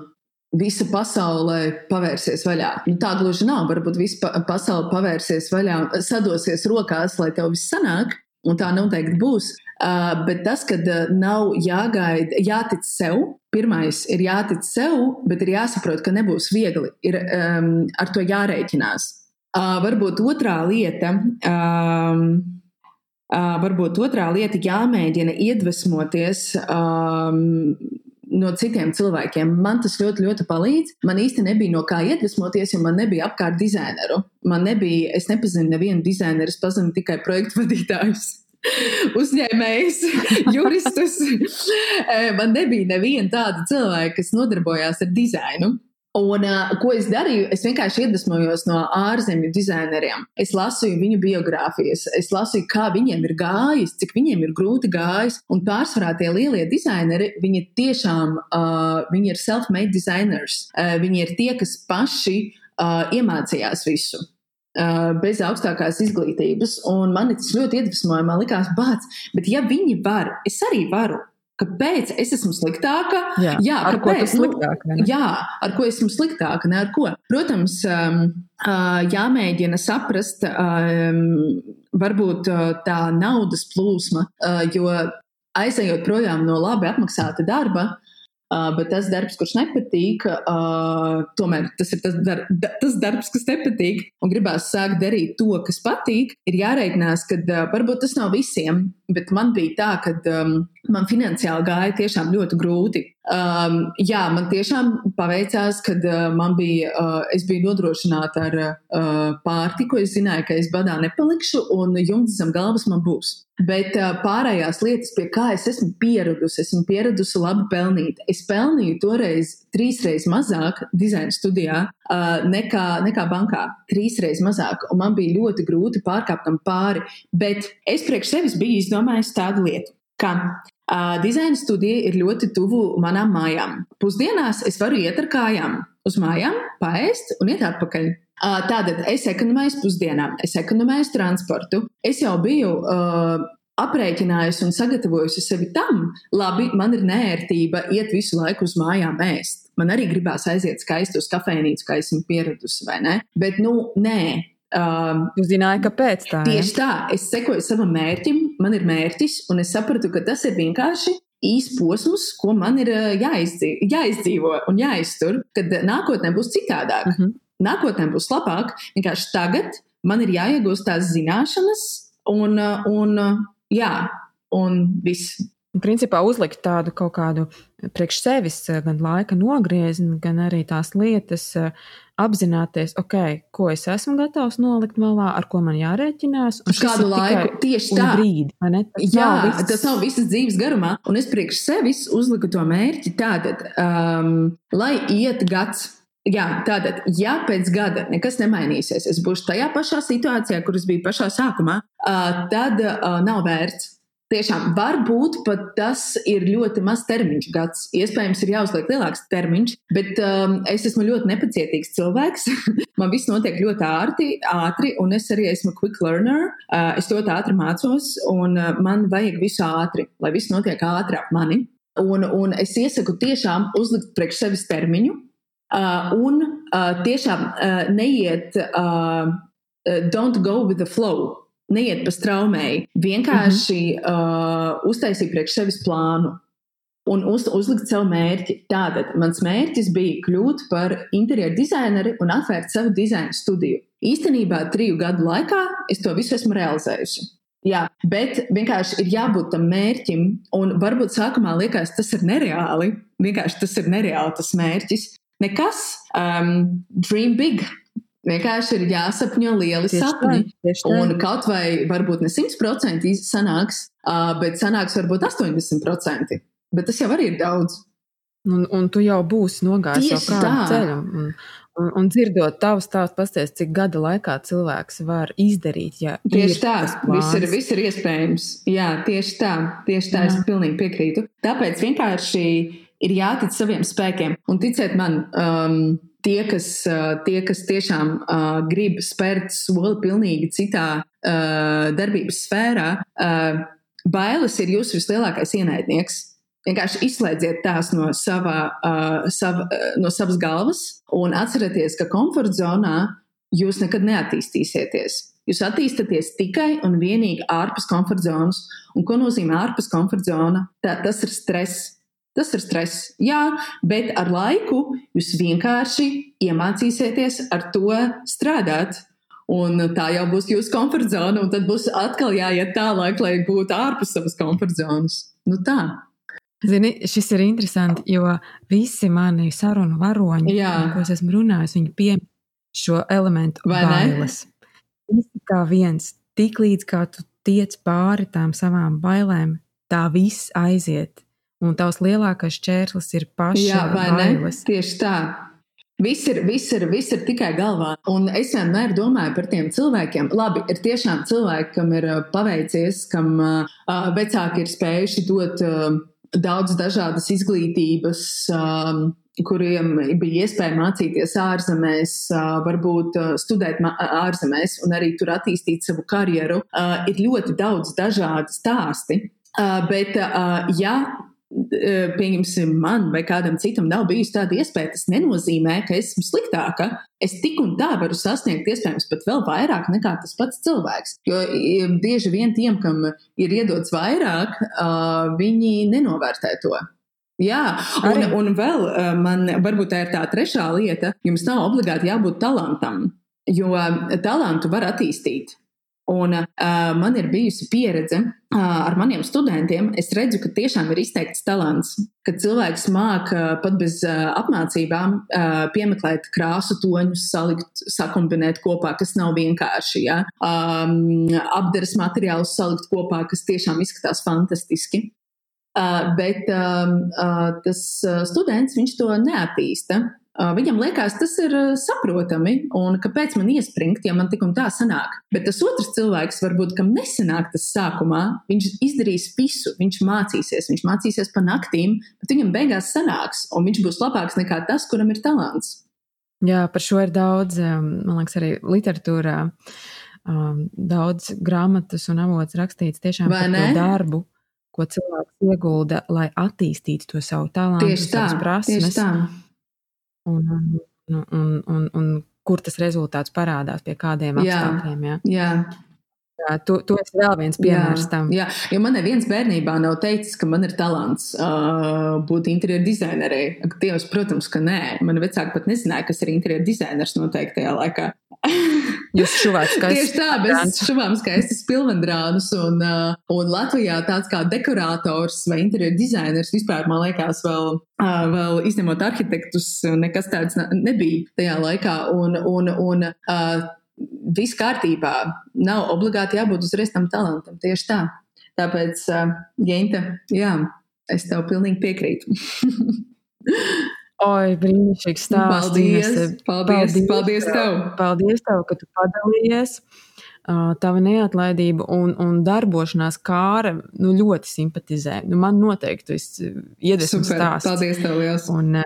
visa pasaule pavērsies vaļā. Nu, tā gluži nav. Varbūt visa pa pasaule pavērsies vaļā, sadosies rokās, lai tev viss sanāk. Un tā noteikti būs. Uh, bet tas, ka uh, nav jāgaida, jātic sev, pirmais ir jātic sev, bet ir jāsaprot, ka nebūs viegli. Ir um, ar to jārēķinās. Uh, varbūt otrā lieta. Um, Uh, varbūt otrā lieta jāmēģina iedvesmoties um, no citiem cilvēkiem. Man tas ļoti, ļoti palīdz. Man īsti nebija no kā iedvesmoties, jo man nebija apkārt dizaineru. Man nebija, es nepazinu nevienu dizaineru, es pazinu tikai projektu vadītājus. Uzņēmējs, juristus. Man nebija neviena tāda cilvēka, kas nodarbojās ar dizainu. Un, uh, ko es darīju? Es vienkārši iedvesmojos no ārzemju dizaineriem. Es lasīju viņu biogrāfijas, es lasīju, kā viņiem ir gājis, cik viņiem ir grūti gājis. Un pārsvarā tie lielie dizaineri, viņi tiešām uh, viņi ir self-made designers. Uh, viņi ir tie, kas paši uh, iemācījās visu. Bez augstākās izglītības, man tas ļoti iedvesmoja. Man likās, bāc, bet ja viņi var, es arī varu. Kāpēc es esmu sliktāka? Jā, jā ar kāpēc? ko tu sliktāka? Nu, jā, ar ko esmu sliktāka, ne ar ko. Protams, um, uh, jāmēģina saprast, um, varbūt uh, tā naudas plūsma, uh, jo aizejot projām no labi apmaksāta darba, Uh, bet tas darbs, kurš nepatīk, uh, tomēr tas ir tas, dar, da, tas darbs, kas nepatīk, un gribās sākt darīt to, kas patīk, ir jāreikinās, ka uh, varbūt tas nav visiem, bet man bija tā, ka um, man finansiāli gāja tiešām ļoti grūti. Um, jā, man tiešām paveicās, kad uh, man bija, uh, es biju nodrošināta ar uh, pārtiku, es zināju, ka es badā nepalikšu un jumts zem galvas man būs. Bet uh, pārējās lietas, pie kā es esmu pieradusi, esmu pieradusi labi pelnīt. Es pelnīju toreiz trīsreiz mazāk dizaina studijā uh, nekā, nekā bankā. Trīsreiz mazāk, un man bija ļoti grūti pārkāpt tam pāri. Bet es priekš sevis biju izdomājis tādu lietu, ka uh, dizaina studija ir ļoti tuvu manām mājām. Pusdienās es varu iet ar kājām uz mājām, paēst un iet atpakaļ. Uh, tātad es ekonomēju pusdienām, es ekonomēju transportu. Es jau biju uh, aprēķinājusi un sagatavojusi sevi tam, labi, man ir nērtība iet visu laiku uz mājām ēst. Man arī gribās aiziet skaisti uz kafejnīcu, kā esmu pieradusi, vai ne? Bet, nu, nē. Um, Jūs zinājāt, kāpēc tā? Tieši tā, es sekoju savam mērķim, man ir mērķis, un es sapratu, ka tas ir vienkārši īs posms, ko man ir jāizdzīvo, jāizdzīvo un jāiztur, kad nākotnē būs citādāk. Uh mhm. -huh nākotnē būs labāk. Vienkārši tagad man ir jāiegūst tās zināšanas, un, un jā, un viss. Principā uzlikt tādu kaut kādu priekš sevis, gan laika nogriezni, gan arī tās lietas, apzināties, ok, ko es esmu gatavs nolikt malā, ar ko man jārēķinās. Uz kādu laiku tieši tā. Brīdi, tas Jā, nav viss... tas nav visas dzīves garumā, un es priekš sevis uzliku to mērķi tātad, um, lai iet gads Jā, tātad, ja pēc gada nekas nemainīsies, es būšu tajā pašā situācijā, kur es biju pašā sākumā, tad nav vērts. Tiešām, varbūt pat tas ir ļoti maz termiņš, gads. Iespējams, ir jāuzliek lielāks termiņš, bet um, es esmu ļoti nepacietīgs cilvēks. Man viss notiek ļoti ātri, ātri, un es arī esmu quick learner. Uh, es ļoti ātri mācos, un uh, man vajag visu ātri, lai viss notiek ātri ap mani. Un, un es iesaku tiešām uzlikt priekš sevis termiņu, Uh, un uh, tiešām uh, neiet, uh, uh, don't go with the flow, neiet pa straumēji. Vienkārši mm -hmm. uh, uztaisīt priekš sevis plānu un uz, uzlikt sev mērķi. Tātad mans mērķis bija kļūt par interjeru dizaineri un atvērt savu dizaina studiju. Īstenībā triju gadu laikā es to visu esmu realizējusi. Jā, bet vienkārši ir jābūt tam mērķim, un varbūt sākumā liekas, tas ir nereāli. Vienkārši tas ir nereāli tas mērķis. Nekas. Um, dream big. Vienkārši ir jāsapņo lieli tieši sapņi. Tā, tā. Un kaut vai varbūt ne 100% sanāks, uh, bet sanāks varbūt 80%. Bet tas jau arī ir daudz. Un, un tu jau būsi nogājis jau kādu ceļu. Un, un, un dzirdot tavu stāstu, pasties, cik gada laikā cilvēks var izdarīt. Ja tieši tā, viss ir, viss ir iespējams. Jā, tieši tā, tieši tā, Jā. es pilnīgi piekrītu. Tāpēc vienkārši ir jātic saviem spēkiem. Un ticiet man, um, tie, kas, uh, tie, kas tiešām uh, grib spērt soli pilnīgi citā uh, darbības sfērā, uh, bailes ir jūsu vislielākais ienaidnieks. Vienkārši izslēdziet tās no, savā, uh, sava, uh, no savas galvas un atcerieties, ka komforta zonā jūs nekad neattīstīsieties. Jūs attīstāties tikai un vienīgi ārpus komforta zonas. Un ko nozīmē ārpus komforta zona? Tā, tas ir stress Tas ir stress, jā, bet ar laiku jūs vienkārši iemācīsieties ar to strādāt. Un tā jau būs jūsu komforta zona, un tad būs atkal jāiet tālāk, lai būtu ārpus savas komforta zonas. Nu tā. Zini, šis ir interesanti, jo visi mani sarunu varoņi, ar ko es esmu runājis, viņi piemin šo elementu Vai bailes. Visi kā viens, tik līdz kā tu tiec pāri tām savām bailēm, tā viss aiziet. Un tavs lielākais čērslis ir pašs. Jā, vai bailes. ne? Tieši tā. Viss ir, viss, ir, viss ir tikai galvā. Un es vienmēr domāju par tiem cilvēkiem. Labi, ir tiešām cilvēki, kam ir uh, paveicies, kam uh, vecāki ir spējuši dot uh, daudz dažādas izglītības, um, kuriem bija iespēja mācīties ārzemēs, uh, varbūt uh, studēt ārzemēs un arī tur attīstīt savu karjeru. Uh, ir ļoti daudz dažādu stāstu. Uh, bet, uh, ja pieņemsim, man vai kādam citam nav bijusi tāda iespēja, tas nenozīmē, ka esmu sliktāka. Es tik un tā varu sasniegt, iespējams, pat vēl vairāk nekā tas pats cilvēks. Jo bieži vien tiem, kam ir iedots vairāk, viņi nenovērtē to. Jā, un, un vēl man varbūt tā ir tā trešā lieta. Jums nav obligāti jābūt talantam, jo talantu var attīstīt. Un uh, man ir bijusi pieredze, ar maniem studentiem, es redzu, ka tiešām ir izteikts talants, ka cilvēks māca pat bez apmācībām piemeklēt krāsu toņus, salikt, sakumbinēt kopā, kas nav vienkārši. Ja? Apdares materiālus salikt kopā, kas tiešām izskatās fantastiski. Bet tas students, to neattīsta. Viņam liekas, tas ir saprotami, un kāpēc man iespringt, ja man tik un tā sanāk. Bet tas otrs cilvēks, varbūt, kam nesanāk tas sākumā, viņš izdarīs visu, viņš mācīsies, viņš mācīsies pa naktīm, bet viņam beigās sanāks, un viņš būs labāks nekā tas, kuram ir talants. Jā, par šo ir daudz, man liekas, arī literatūrā. Daudz grāmatas un avots rakstīts tiešām Vai par ne? to darbu, ko cilvēks iegulda, lai attīstītu to savu talantu, tā, prasmes. Tieši tā un, un, un, un, un kur tas rezultāts parādās, pie kādiem apstākļiem. Jā, jā. Jā, tu, tu esi vēl viens piemērs jā, tam. Jā, jo man neviens bērnībā nav teicis, ka man ir talants uh, būt interjeru dizainerei. Dievs, protams, ka nē. Man vecāki pat nezināja, kas ir interjeru dizainers noteiktajā laikā. Jūs šuvāt skaisti. Tieši tā, mēs šuvām skaistas pilvendrānus, un, uh, un Latvijā tāds kā dekorators vai interjeru dizainers vispār, man liekas, vēl, uh, vēl izņemot arhitektus, nekas tāds nebija tajā laikā. Un, un, un, uh, viss kārtībā. Nav obligāti jābūt uzreiz tam talantam. Tieši tā. Tāpēc, uh, Genta, jā, es tev pilnīgi piekrītu. Oi, brīnišķīgs stāsts. Paldies, paldies, paldies, paldies tev. Paldies tev, ka tu padalījies. Tava neatlaidība un, un darbošanās kāra nu, ļoti simpatizē. Nu, man noteikti tas iedvesmas stāsts. Paldies tev, liels. Un,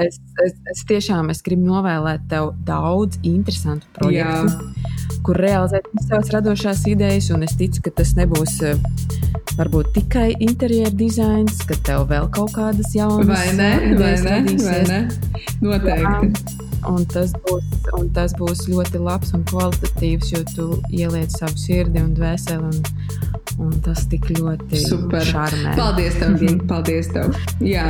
es, es, es tiešām es gribu novēlēt tev daudz interesantu projektu, Jā. kur realizēt savas radošās idejas. Un es ticu, ka tas nebūs eh, varbūt tikai interjera dizains, ka tev vēl kaut kādas jaunas ne, idejas vai ne, vai ne? Noteikti. Jā. Un tas, būs, un tas būs ļoti labs un kvalitatīvs, jo tu ieliec savu sirdi un dvēseli. Un, Un tas tik ļoti super. Šarmē. Paldies, tev, Gigi. Paldies, tev. Jā,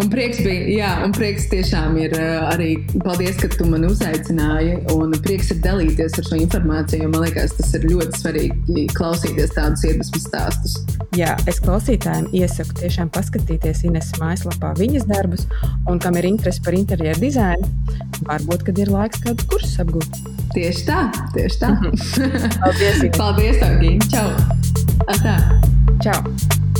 un prieks bija, jā, un prieks tiešām ir uh, arī, paldies, ka tu mani uzaicināji, un prieks ir dalīties ar šo informāciju, man liekas, tas ir ļoti svarīgi klausīties tādus iedvesmas stāstus. Jā, es klausītājiem iesaku tiešām paskatīties Ines mājaslapā viņas darbus, un kam ir interesi par interjeru dizainu, varbūt, kad ir laiks kādu kursus apgūt. Tieši tā, tieši tā. Paldies, Paldies, Gigi. Čau! Atā. Čau!